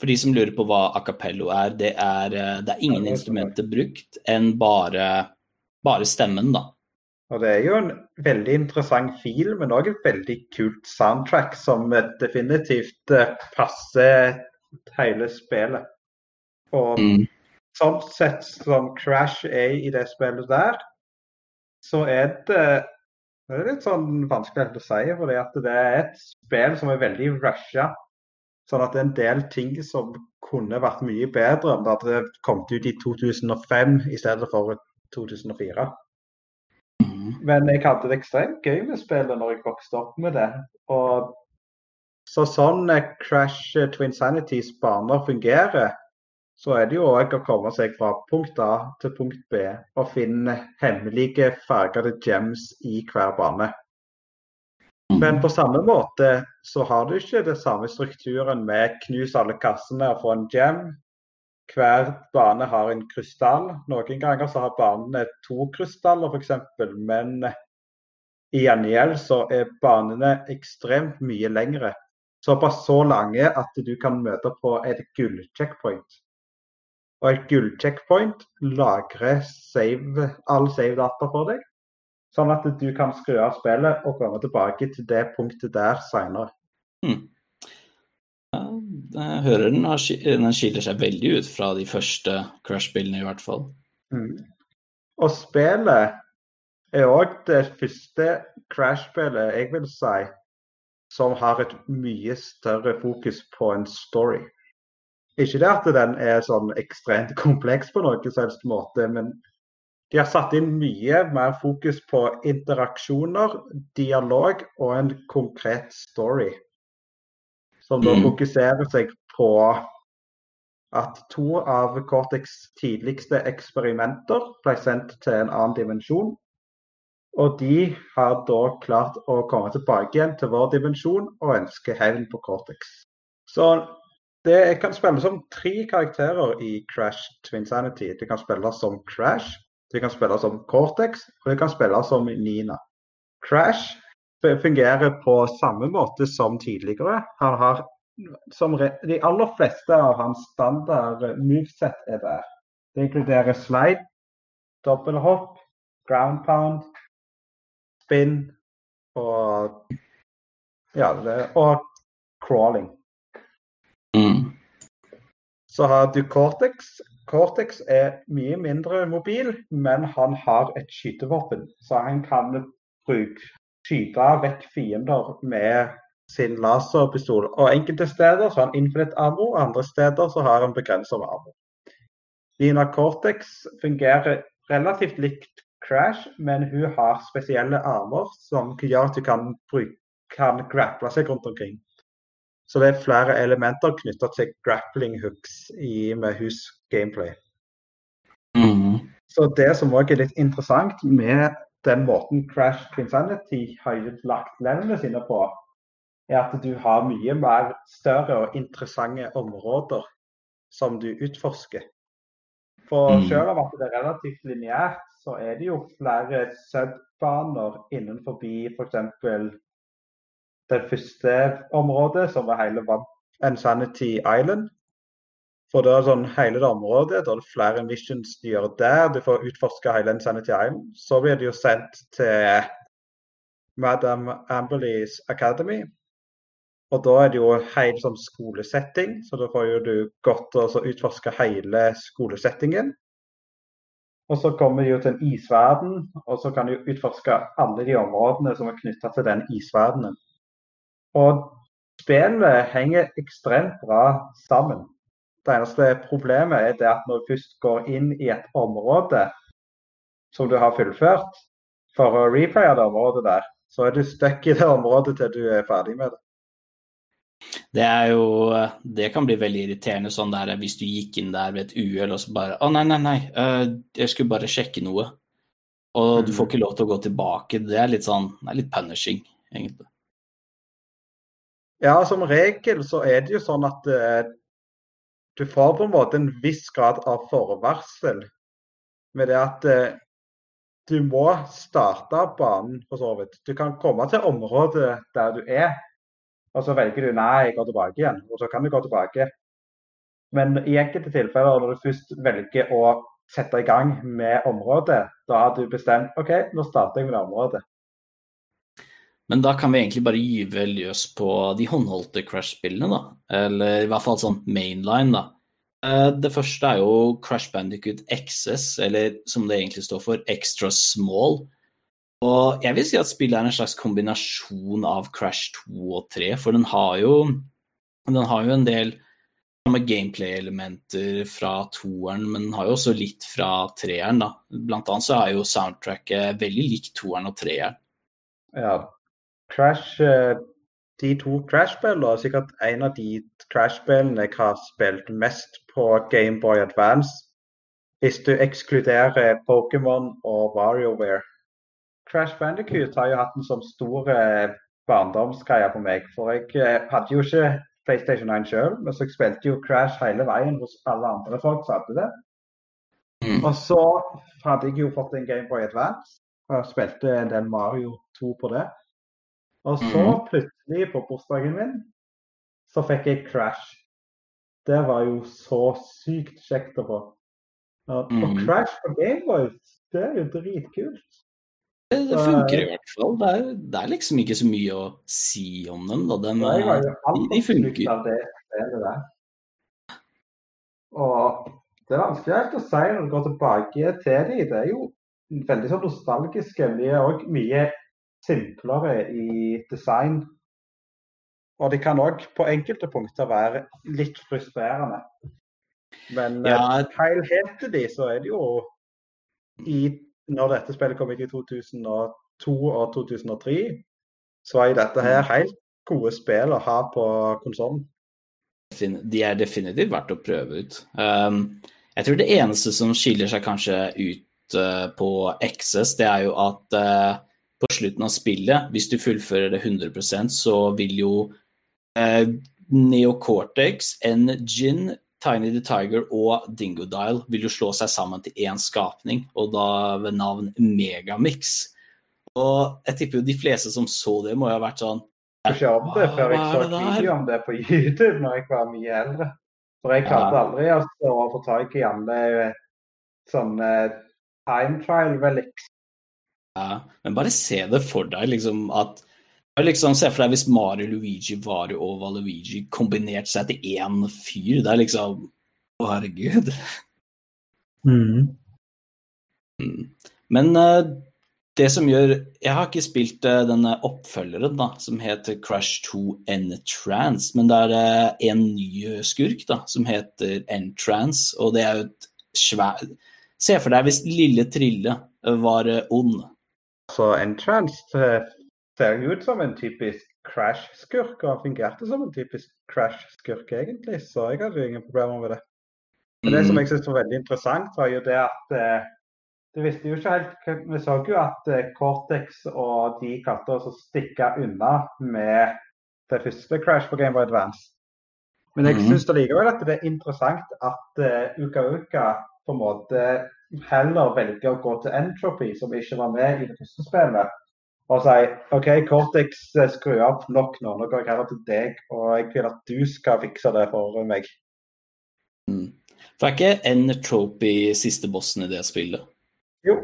For de som lurer på hva acapello er, det er, eh, det er ingen instrumenter brukt enn bare, bare, stemmen, da. Og Det er jo en veldig interessant fil, men òg et veldig kult soundtrack som definitivt eh, passer hele spillet. Og mm. Sånn sett som Crash er i det spillet der, så er det det er litt sånn vanskelig å si, for det er et spill som er veldig rusha. Sånn at det er en del ting som kunne vært mye bedre om det hadde kommet ut i 2005 i stedet for 2004. Mm. Men jeg hadde det ekstremt gøy med spillet når jeg vokste opp med det. Og så sånn Crash Twin Sanities baner fungerer, så er det jo òg å komme seg fra punkt A til punkt B og finne hemmelige fargede gems i hver bane. Men på samme måte så har du ikke den samme strukturen med knus alle kassene og få en gem. Hver bane har en krystall. Noen ganger så har banene to krystaller f.eks., men i gjengjeld så er banene ekstremt mye lengre. Såpass så lange at du kan møte på et gullcheckpoint. Og et gull-checkpoint lagrer save, all save-data for deg, sånn at du kan skru av spillet og komme tilbake til det punktet der seinere. Hmm. Ja, jeg hører den, den, skiller seg veldig ut fra de første Crush-spillene, i hvert fall. Mm. Og spillet er òg det første Crash-spillet jeg vil si som har et mye større fokus på en story. Ikke det at den er sånn ekstremt *laughs* kompleks på noen som helst måte, men de har satt inn mye mer fokus på interaksjoner, dialog og en konkret story. Som da mm. fokuserer seg på at to av Cortex tidligste eksperimenter ble sendt til en annen dimensjon. Og de har da klart å komme tilbake igjen til vår dimensjon og ønske hevn på Cortex. Så det kan spilles som tre karakterer i Crash Twinsanity. Det kan spilles som Crash, det kan spilles som Cortex, og det kan spilles som Nina. Crash fungerer på samme måte som tidligere. Han har som de aller fleste av hans standard moveset er der. Det inkluderer slide, dobbelthopp, ground pound, spin og ja, og crawling. Så har du Cortex. Cortex er mye mindre mobil, men han har et skytevåpen. Så han kan bruke, skyte vekk fiender med sin laserpistol. Og enkelte steder så har han infinite ammo, andre steder så har han begrenset med ammo. Dina Cortex fungerer relativt likt Crash, men hun har spesielle armer som gjør at hun kan, bruke, kan grapple seg rundt omkring. Så det er flere elementer knytta til grappling hooks i, med hus gameplay. Mm. Så det som òg er litt interessant med den måten Crash Quinsanity har lagt levelene sine på, er at du har mye mer større og interessante områder som du utforsker. For mm. selv om at det er relativt lineært, så er det jo flere subbaner innenfor f.eks det første området, som var hele Insanity Island. For det er sånn hele det området, da er det flere missions du gjør der. Du får utforske hele Insanity Island. Så blir det jo sendt til Madam Amberleys Academy. Og da er det jo hele sånn skolesetting, så da får jo du godt å utforske hele skolesettingen. Og så kommer du jo til en isverden, og så kan du utforske alle de områdene som er knytta til den isverdenen. Og spillet henger ekstremt bra sammen. Det eneste problemet er det at når du først går inn i et område som du har fullført, for å replaye det området der, så er du stuck i det området til du er ferdig med det. Det er jo Det kan bli veldig irriterende sånn der hvis du gikk inn der ved et uhell og så bare Å, nei, nei, nei, uh, jeg skulle bare sjekke noe. Og du får mm. ikke lov til å gå tilbake. Det er litt sånn Det er litt punishing, egentlig. Ja, som regel så er det jo sånn at uh, du får på en måte en viss grad av forvarsel med det at uh, du må starte banen for så vidt. Du kan komme til området der du er, og så velger du nei, jeg går tilbake igjen. Og så kan du gå tilbake. Men i enkelte tilfeller når du først velger å sette i gang med området, da har du bestemt OK, nå starter jeg med det området. Men da kan vi egentlig bare gyve løs på de håndholdte Crash-spillene, da. Eller i hvert fall sånn mainline, da. Eh, det første er jo Crash Bandicut XS, eller som det egentlig står for, Extra Small. Og jeg vil si at spillet er en slags kombinasjon av Crash 2 og 3, for den har jo, den har jo en del samme gameplay-elementer fra toeren, men den har jo også litt fra treeren, da. Blant annet så er jo soundtracket veldig likt toeren og treeren. Ja, Crash eh, De to Crash-spillene er sikkert en av de Crash-spillene jeg har spilt mest på Gameboy Advance. Hvis du ekskluderer Pokémon og WarioWare. Crash Bandicoot har jo hatt en sånn stor eh, barndomsgreie på meg. For jeg eh, hadde jo ikke PlayStation 1 sjøl, men så jeg spilte jo Crash hele veien hos alle andre folk som hadde det. Mm. Og så hadde jeg jo fått en Gameboy Advance og spilte en del Mario 2 på det. Og så mhm. plutselig, på bursdagen min, så fikk jeg Crash. Det var jo så sykt kjekt å få. Og mm. Crash på Gameboy, det er jo dritkult. Det, det funker i hvert fall. Det er, det er, liksom ikke så mye å si om dem. Da. De, de, de funker. Og det er vanskelig å si når du går tilbake til dem. Det er jo veldig sånn nostalgiske. Er òg mye simplere i design. Og de kan òg på enkelte punkter være litt frustrerende. Men ja. til de så er det jo i, Når dette spillet kom ut i 2002 og 2003, så er dette her mm. helt gode spill å ha på konsollen. De er definitivt verdt å prøve ut. Um, jeg tror det eneste som skiller seg kanskje ut uh, på XS, det er jo at uh, på slutten av spillet, hvis du fullfører det 100% så vil jo eh, Neocortex, N-Gin, Tiny the Tiger og Dingodile vil jo slå seg sammen til én skapning, og da ved navn Megamix. Og jeg tipper jo de fleste som så det, må jo ha vært sånn ikke om det før jeg så video om det på YouTube når jeg var mye eldre. For jeg klarte aldri å få tak i alle sånne time trial relics. Ja, men bare se det for deg, liksom at liksom, Se for deg hvis Mario, Luigi, Vario og Valuigi kombinerte seg til én fyr. Det er liksom Å, herregud. Mm. Mm. Men uh, det som gjør Jeg har ikke spilt uh, denne oppfølgeren da, som heter Crash 2 N-Trans, men det er uh, en ny skurk da, som heter N-Trans, og det er jo et svært Se for deg hvis Lille Trille var ond. Så Entranced ser jo ut som en typisk Crash-skurk, og fungerte som en typisk Crash-skurk egentlig, så jeg hadde jo ingen problemer med det. Men det som mm. jeg syntes var veldig interessant, var jo det at eh, det visste jo ikke helt Vi så jo at eh, Cortex og de klarte å stikke unna med det første Crash på Game Boy Advance. Men jeg mm. syns likevel at det er interessant at uh, Uka Uka på en måte heller velge å gå til Entropy, som ikke var med i det første spillet, og si OK, Cortex, eh, skru av nok nå. Nå går jeg heller til deg, og jeg vil at du skal fikse det for meg. Mm. For er ikke Entropy siste bossen i det spillet? Jo.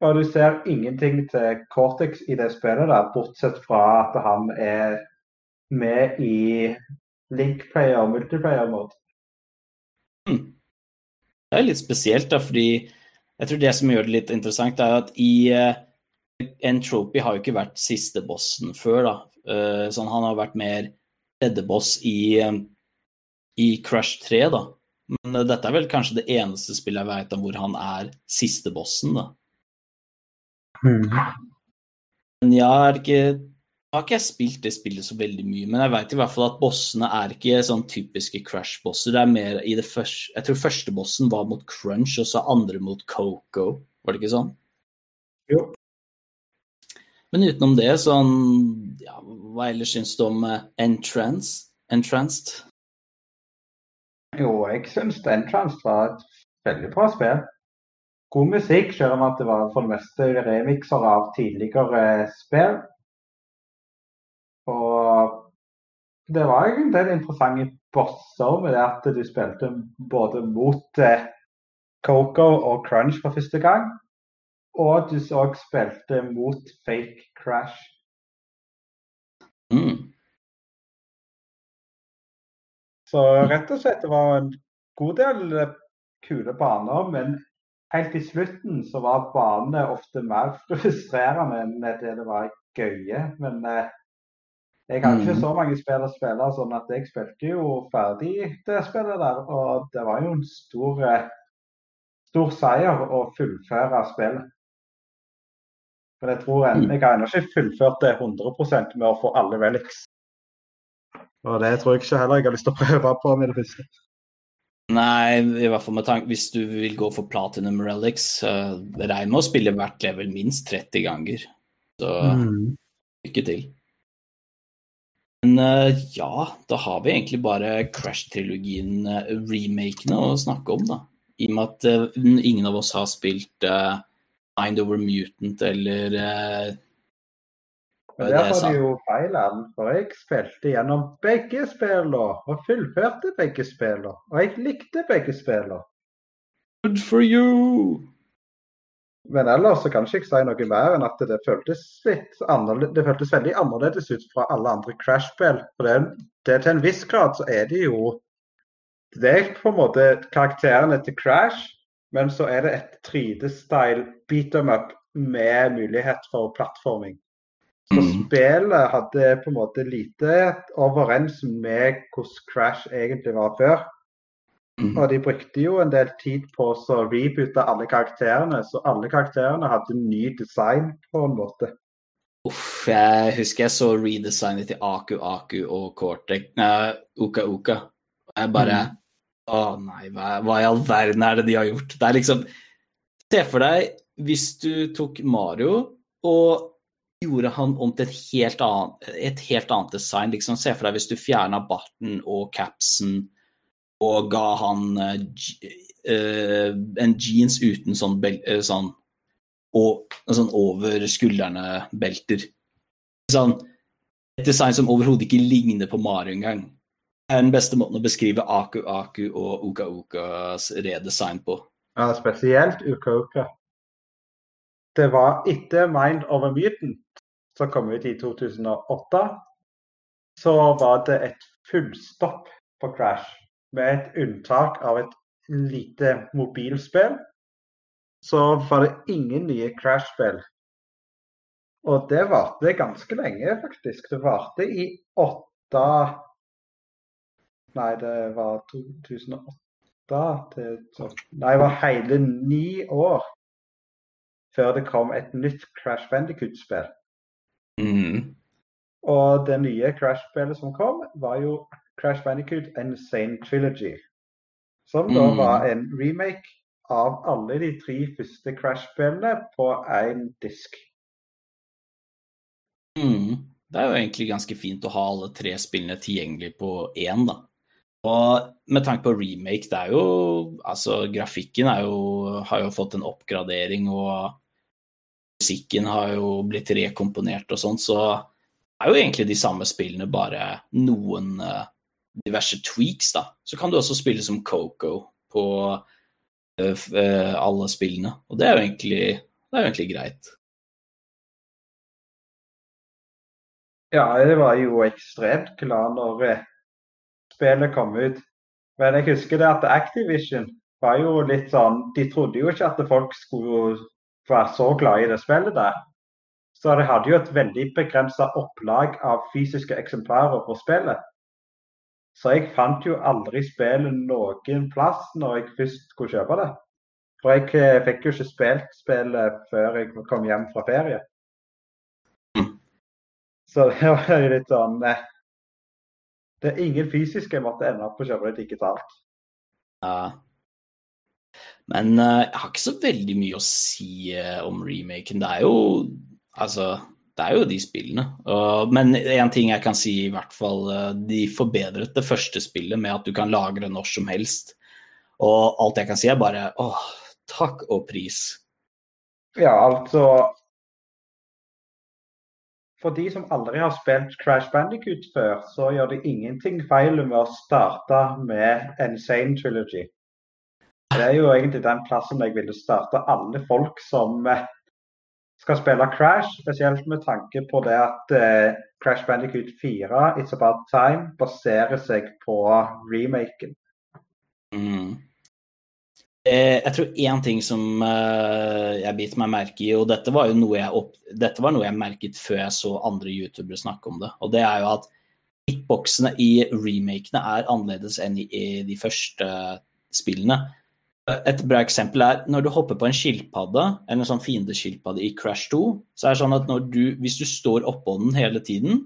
Og du ser ingenting til Cortex i det spillet, der, bortsett fra at han er med i linkplayer og multiplayer-mode. Mm. Det er litt spesielt, da, fordi jeg tror det som gjør det litt interessant, er at i uh, Entropy har jo ikke vært siste bossen før, da. Uh, sånn, han har vært mer tredjeboss i, um, i Crush 3, da. Men dette er vel kanskje det eneste spillet jeg vet om hvor han er siste bossen, da. Mm. Men jeg det ikke har ikke jeg spilt det spillet så veldig mye, men jeg vet i hvert fall at bossene er ikke sånn typiske Crash-bosser. Det er mer i det første Jeg tror første bossen var mot Crunch, og så andre mot Coco. Var det ikke sånn? Jo. Men utenom det, sånn ja, Hva ellers syns du om Entrance? Entranced? Jo, jeg syns Entranced var et veldig bra spill. God musikk, selv om at det var for det meste remixer av tidligere spill. Og det var en del interessante bosser med det at du spilte både mot eh, Coco og Crunch for første gang. Og du òg spilte mot Fake Crash. Mm. Så rett og slett det var en god del eh, kule baner, men helt i slutten så var banene ofte mer *laughs* frustrerende enn det det var gøye. Men eh, jeg har ikke mm. så mange spill å spille, sånn at jeg spilte jo ferdig det spillet der. Og det var jo en stor, eh, stor seier å fullføre spillet. Men jeg tror en, mm. jeg har ennå ikke fullført det 100% med å få alle relics. Og det tror jeg ikke heller jeg har lyst til å prøve på med det første. Nei, i hvert fall med tanke hvis du vil gå for platinum relics, uh, regn med å spille hvert level minst 30 ganger. Så mm. lykke til. Men uh, ja, da har vi egentlig bare Crash-trilogien, uh, remakene, å snakke om, da. I og med at uh, ingen av oss har spilt uh, Mind Over Mutant eller uh, Der har du jo feil, for jeg spilte gjennom begge spillene og fullførte begge spillene. Og jeg likte begge spillene. Good for you! Men ellers så kan jeg ikke si noe mer enn at det føltes det føltes veldig annerledes ut fra alle andre Crash-spill. For det, det, til en viss grad så er det jo Det er på en måte karakterene til Crash men så er det et 3D-style beat them up med mulighet for plattforming. Så mm. spillet hadde på en måte lite overens med hvordan Crash egentlig var før. Mm. Og de brukte jo en del tid på å reboote alle karakterene, så alle karakterene hadde ny design på en måte. Uff, jeg husker jeg så redesignet til Aku Aku og Cortex, uh, Uka Uka. Jeg bare mm. Å nei, hva, hva, i all verden er det de har gjort? Det er liksom Se for deg hvis du tok Mario og gjorde han om til et helt annet, et helt annet design. Liksom, se for deg hvis du fjerna barten og capsen og ga han uh, en jeans uten sånn, uh, sånn og sånn over skuldrene-belter. Sånn Et design som overhodet ikke ligner på Mario engang. Det er den beste måten å beskrive Aku Aku og Uka Ukas redesign på. Ja, spesielt Uka Uka. Det var etter Mind Over Mutant, som kom ut i 2008, så var det et fullstopp på Crash. Med et unntak av et lite mobilspill, så var det ingen nye Crash-spill og det varte ganske lenge, faktisk. Det varte i åtte Nei, det var 2008 til Nei, det var hele ni år før det kom et nytt Crash Bandicoot-spill. Mm. Og det nye Crash-spillet som kom, var jo Crash Bandicoot and Sane Trilogy. Som da mm. var en remake av alle de tre første Crash-spillene på én disk. Mm. Det er jo egentlig ganske fint å ha alle tre spillene tilgjengelig på én, da. Og med tanke på remake, det er jo Altså, grafikken jo, har jo fått en oppgradering, og musikken har jo blitt rekomponert og sånn, så det er jo egentlig de samme spillene, bare noen uh, diverse tweaks, da. Så kan du også spille som Coco på uh, uh, alle spillene, og det er jo egentlig, er jo egentlig greit. Ja, jeg var jo ekstremt glad når eh, spillet kom ut. Men jeg husker det at Activision var jo litt sånn De trodde jo ikke at folk skulle være så glad i det spillet der. Så det hadde jo et veldig begrensa opplag av fysiske eksemplarer på spillet. Så jeg fant jo aldri spillet noen plass når jeg først skulle kjøpe det. For jeg eh, fikk jo ikke spilt spillet før jeg kom hjem fra ferie. Så det var litt sånn eh, Det er ingen fysisk jeg måtte ende opp på å kjøpe det digitalt. Ja. Men uh, jeg har ikke så veldig mye å si om remaken. Det er jo Altså, det er jo de spillene. Men én ting jeg kan si, i hvert fall De forbedret det første spillet med at du kan lagre når som helst. Og alt jeg kan si, er bare åh, takk og pris. Ja, altså for de som aldri har spilt Crash Bandicoot før, så gjør det ingenting feil med å starte med Insane Trilogy. Det er jo egentlig den plassen jeg ville starte alle folk som eh, skal spille Crash, spesielt med tanke på det at uh, Crash Bandicoot 4, It's About Time, baserer seg på remaken. Mm. Eh, jeg tror én ting som eh, jeg biter meg merke i, og dette var jo noe jeg, opp, dette var noe jeg merket før jeg så andre youtubere snakke om det, og det er jo at hitboxene i remakene er annerledes enn i, i de første spillene. Et bra eksempel er når du hopper på en skilpadde, eller en sånn fiendeskilpadde i Crash 2, så er det sånn at du, hvis du står oppå den hele tiden,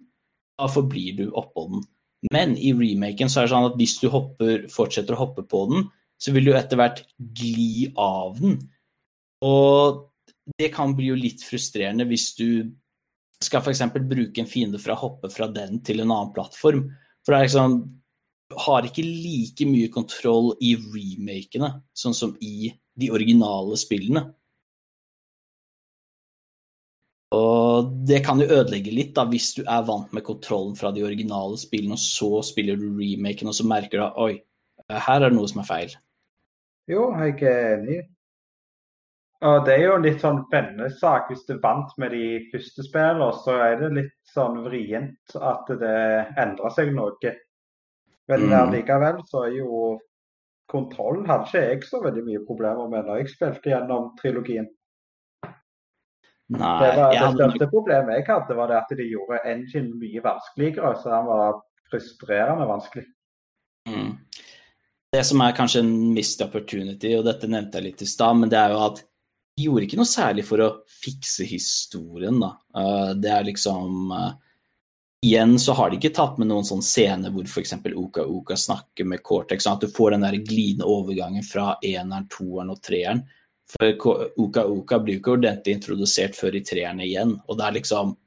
da forblir du oppå den. Men i remaken så er det sånn at hvis du hopper, fortsetter å hoppe på den, så vil du etter hvert gli av den. Og det kan bli jo litt frustrerende hvis du skal f.eks. bruke en fiende for å hoppe fra den til en annen plattform. For det er liksom har ikke like mye kontroll i remakene sånn som i de originale spillene. Og det kan jo ødelegge litt da, hvis du er vant med kontrollen fra de originale spillene, og så spiller du remaken, og så merker du at oi, her er det noe som er feil. Jo, jeg er enig. Og det er jo litt sånn vennesak. Hvis du vant med de første spillene, så er det litt sånn vrient at det endrer seg noe. Men mm. likevel så er jo kontrollen hadde ikke jeg så veldig mye problemer med når jeg spilte gjennom trilogien. Nei, det, var, det største problemet jeg hadde, var det at de gjorde engine mye vanskeligere. Så den var frustrerende vanskelig. Mm det som er kanskje en missed opportunity, og dette nevnte jeg litt i stad, men det er jo at de gjorde ikke noe særlig for å fikse historien, da. Eh, det er liksom uh, Igjen så har de ikke tatt med noen sånn scene hvor f.eks. Oka Oka snakker med Cortex, sånn at du får den der glidende overgangen fra eneren, toeren og treeren. For Oka Oka blir jo ikke ordentlig introdusert før i treerne igjen. Og det er liksom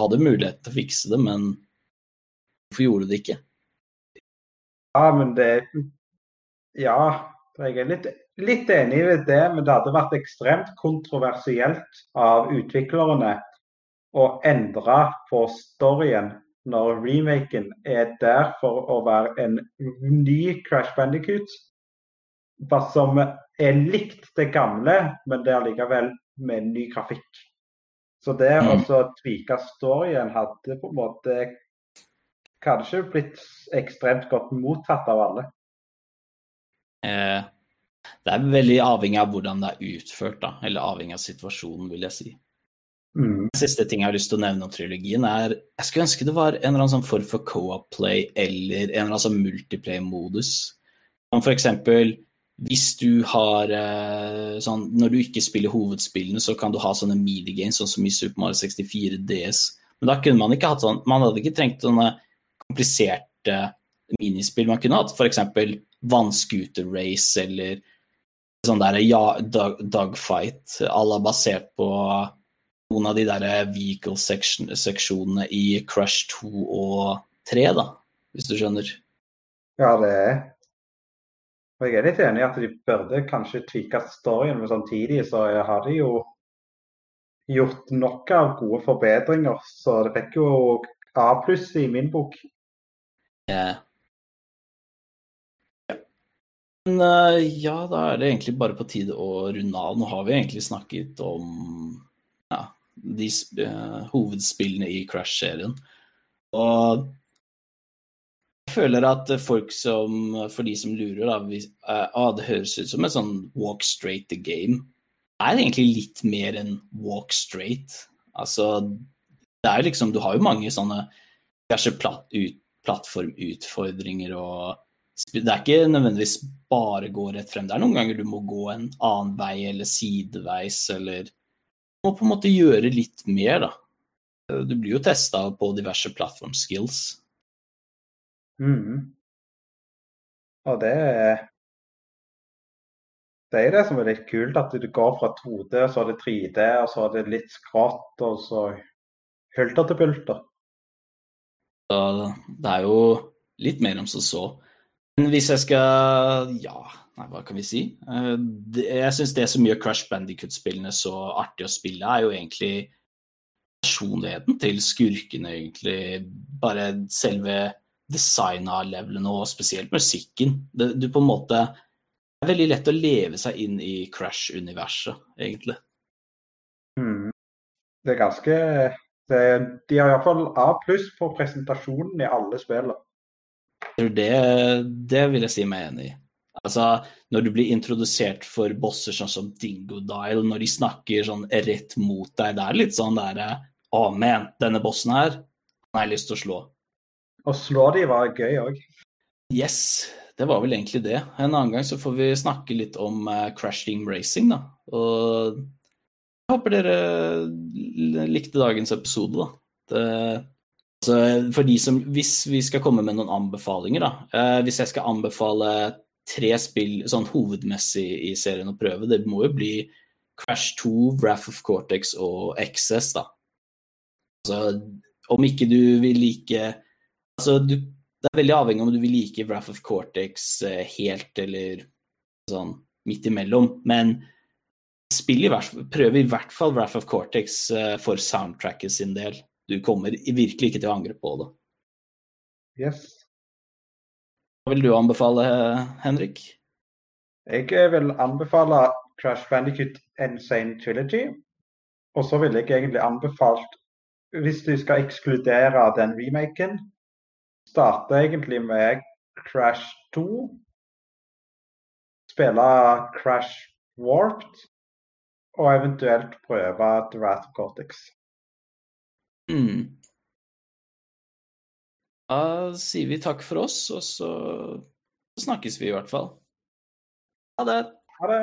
Hadde mulighet til å fikse det, men hvorfor gjorde du det ikke? Ja, men det ja, jeg er litt, litt enig i det, men det hadde vært ekstremt kontroversielt av utviklerne å endre på storyen når remaken er der for å være en ny Crash Bandicoot som er likt det gamle, men det er likevel med ny grafikk. Så det mm. å tvike storyen hadde på en måte kanskje blitt ekstremt godt mottatt av alle. Eh, det er veldig avhengig av hvordan det er utført, da. Eller avhengig av situasjonen, vil jeg si. Mm. Siste ting jeg har lyst til å nevne om trilogien, er Jeg skulle ønske det var en eller annen sånn form for co-op play eller en eller annen sånn multiplay-modus. Som for eksempel hvis du har eh, sånn Når du ikke spiller hovedspillene, så kan du ha sånne minigames, sånn som i Super Mario 64 DS. Men da kunne man ikke hatt sånn Man hadde ikke trengt sånne kompliserte minispill. Man kunne hatt f.eks. vannscooter-race eller sånn der ja, dogfight à la basert på noen av de der vehicle-seksjonene i Crush 2 og 3, da, hvis du skjønner? Ja, det er og Jeg er litt enig i at de burde kanskje tweake storyen, men samtidig så har de jo gjort nok av gode forbedringer. Så det fikk jo A pluss i min bok. Yeah. Men uh, ja, da er det egentlig bare på tide å runde av. Nå har vi egentlig snakket om de uh, hovedspillene i Crash-serien. Og jeg føler at folk som, for de som lurer, da, hvis, uh, ah, det høres ut som en sånn walk straight the game. Det er egentlig litt mer enn walk straight. Altså, det er liksom Du har jo mange sånne kanskje platt, ut, plattformutfordringer og Det er ikke nødvendigvis bare gå rett frem. Det er noen ganger du må gå en annen vei eller sideveis eller må på en måte gjøre litt mer, da. Du blir jo testa på diverse plattformskills. Mm. Og det det er det som er litt kult, at du går fra 2D, og så er det 3D, og så er det litt skrått, og så hulter til bulter. Det er jo litt mer om som så. Men hvis jeg skal Ja, nei, hva kan vi si? Eh, jeg syns det som gjør Crush Bandicut-spillene så artig å spille, er jo egentlig personligheten til skurkene, egentlig. Bare selve designet av levelene, og spesielt musikken. Det, du på en måte Det er veldig lett å leve seg inn i Crash-universet, egentlig. Mm. Det er ganske det, De har iallfall A pluss på presentasjonen i alle spillene. Det, det vil jeg si meg enig i. Altså, når du blir introdusert for bosser sånn som Dingo Dial, når de snakker sånn rett mot deg, det er litt sånn derre Å, oh, men, denne bossen her, han har jeg lyst til å slå. Å slå de var gøy òg. Yes, det var vel egentlig det. En annen gang så får vi snakke litt om uh, Crash Team Racing, da. Og jeg håper dere likte dagens episode, da. Det, altså, for de som Hvis vi skal komme med noen anbefalinger, da. Uh, hvis jeg skal anbefale tre spill sånn hovedmessig i serien å prøve, det må jo bli Crash 2, Wrath of Cortex og XS, da. Altså, om ikke du vil like Altså, du, det er veldig avhengig om du vil like Wrath of Cortex eh, helt eller sånn midt imellom. Men spill i hvert, prøv i hvert fall Wrath of Cortex eh, for soundtracket sin del. Du kommer virkelig ikke til å angre på det. Yes. Hva vil du anbefale, Henrik? Jeg vil anbefale Crash Bandicut Insane Trilogy. Og så ville jeg egentlig anbefalt, hvis du skal ekskludere den remaken, starte egentlig med Crash 2. Spille Crash Warped. Og eventuelt prøve Wrath Cortex. Mm. Da sier vi takk for oss, og så snakkes vi i hvert fall. Ha det. Ha det.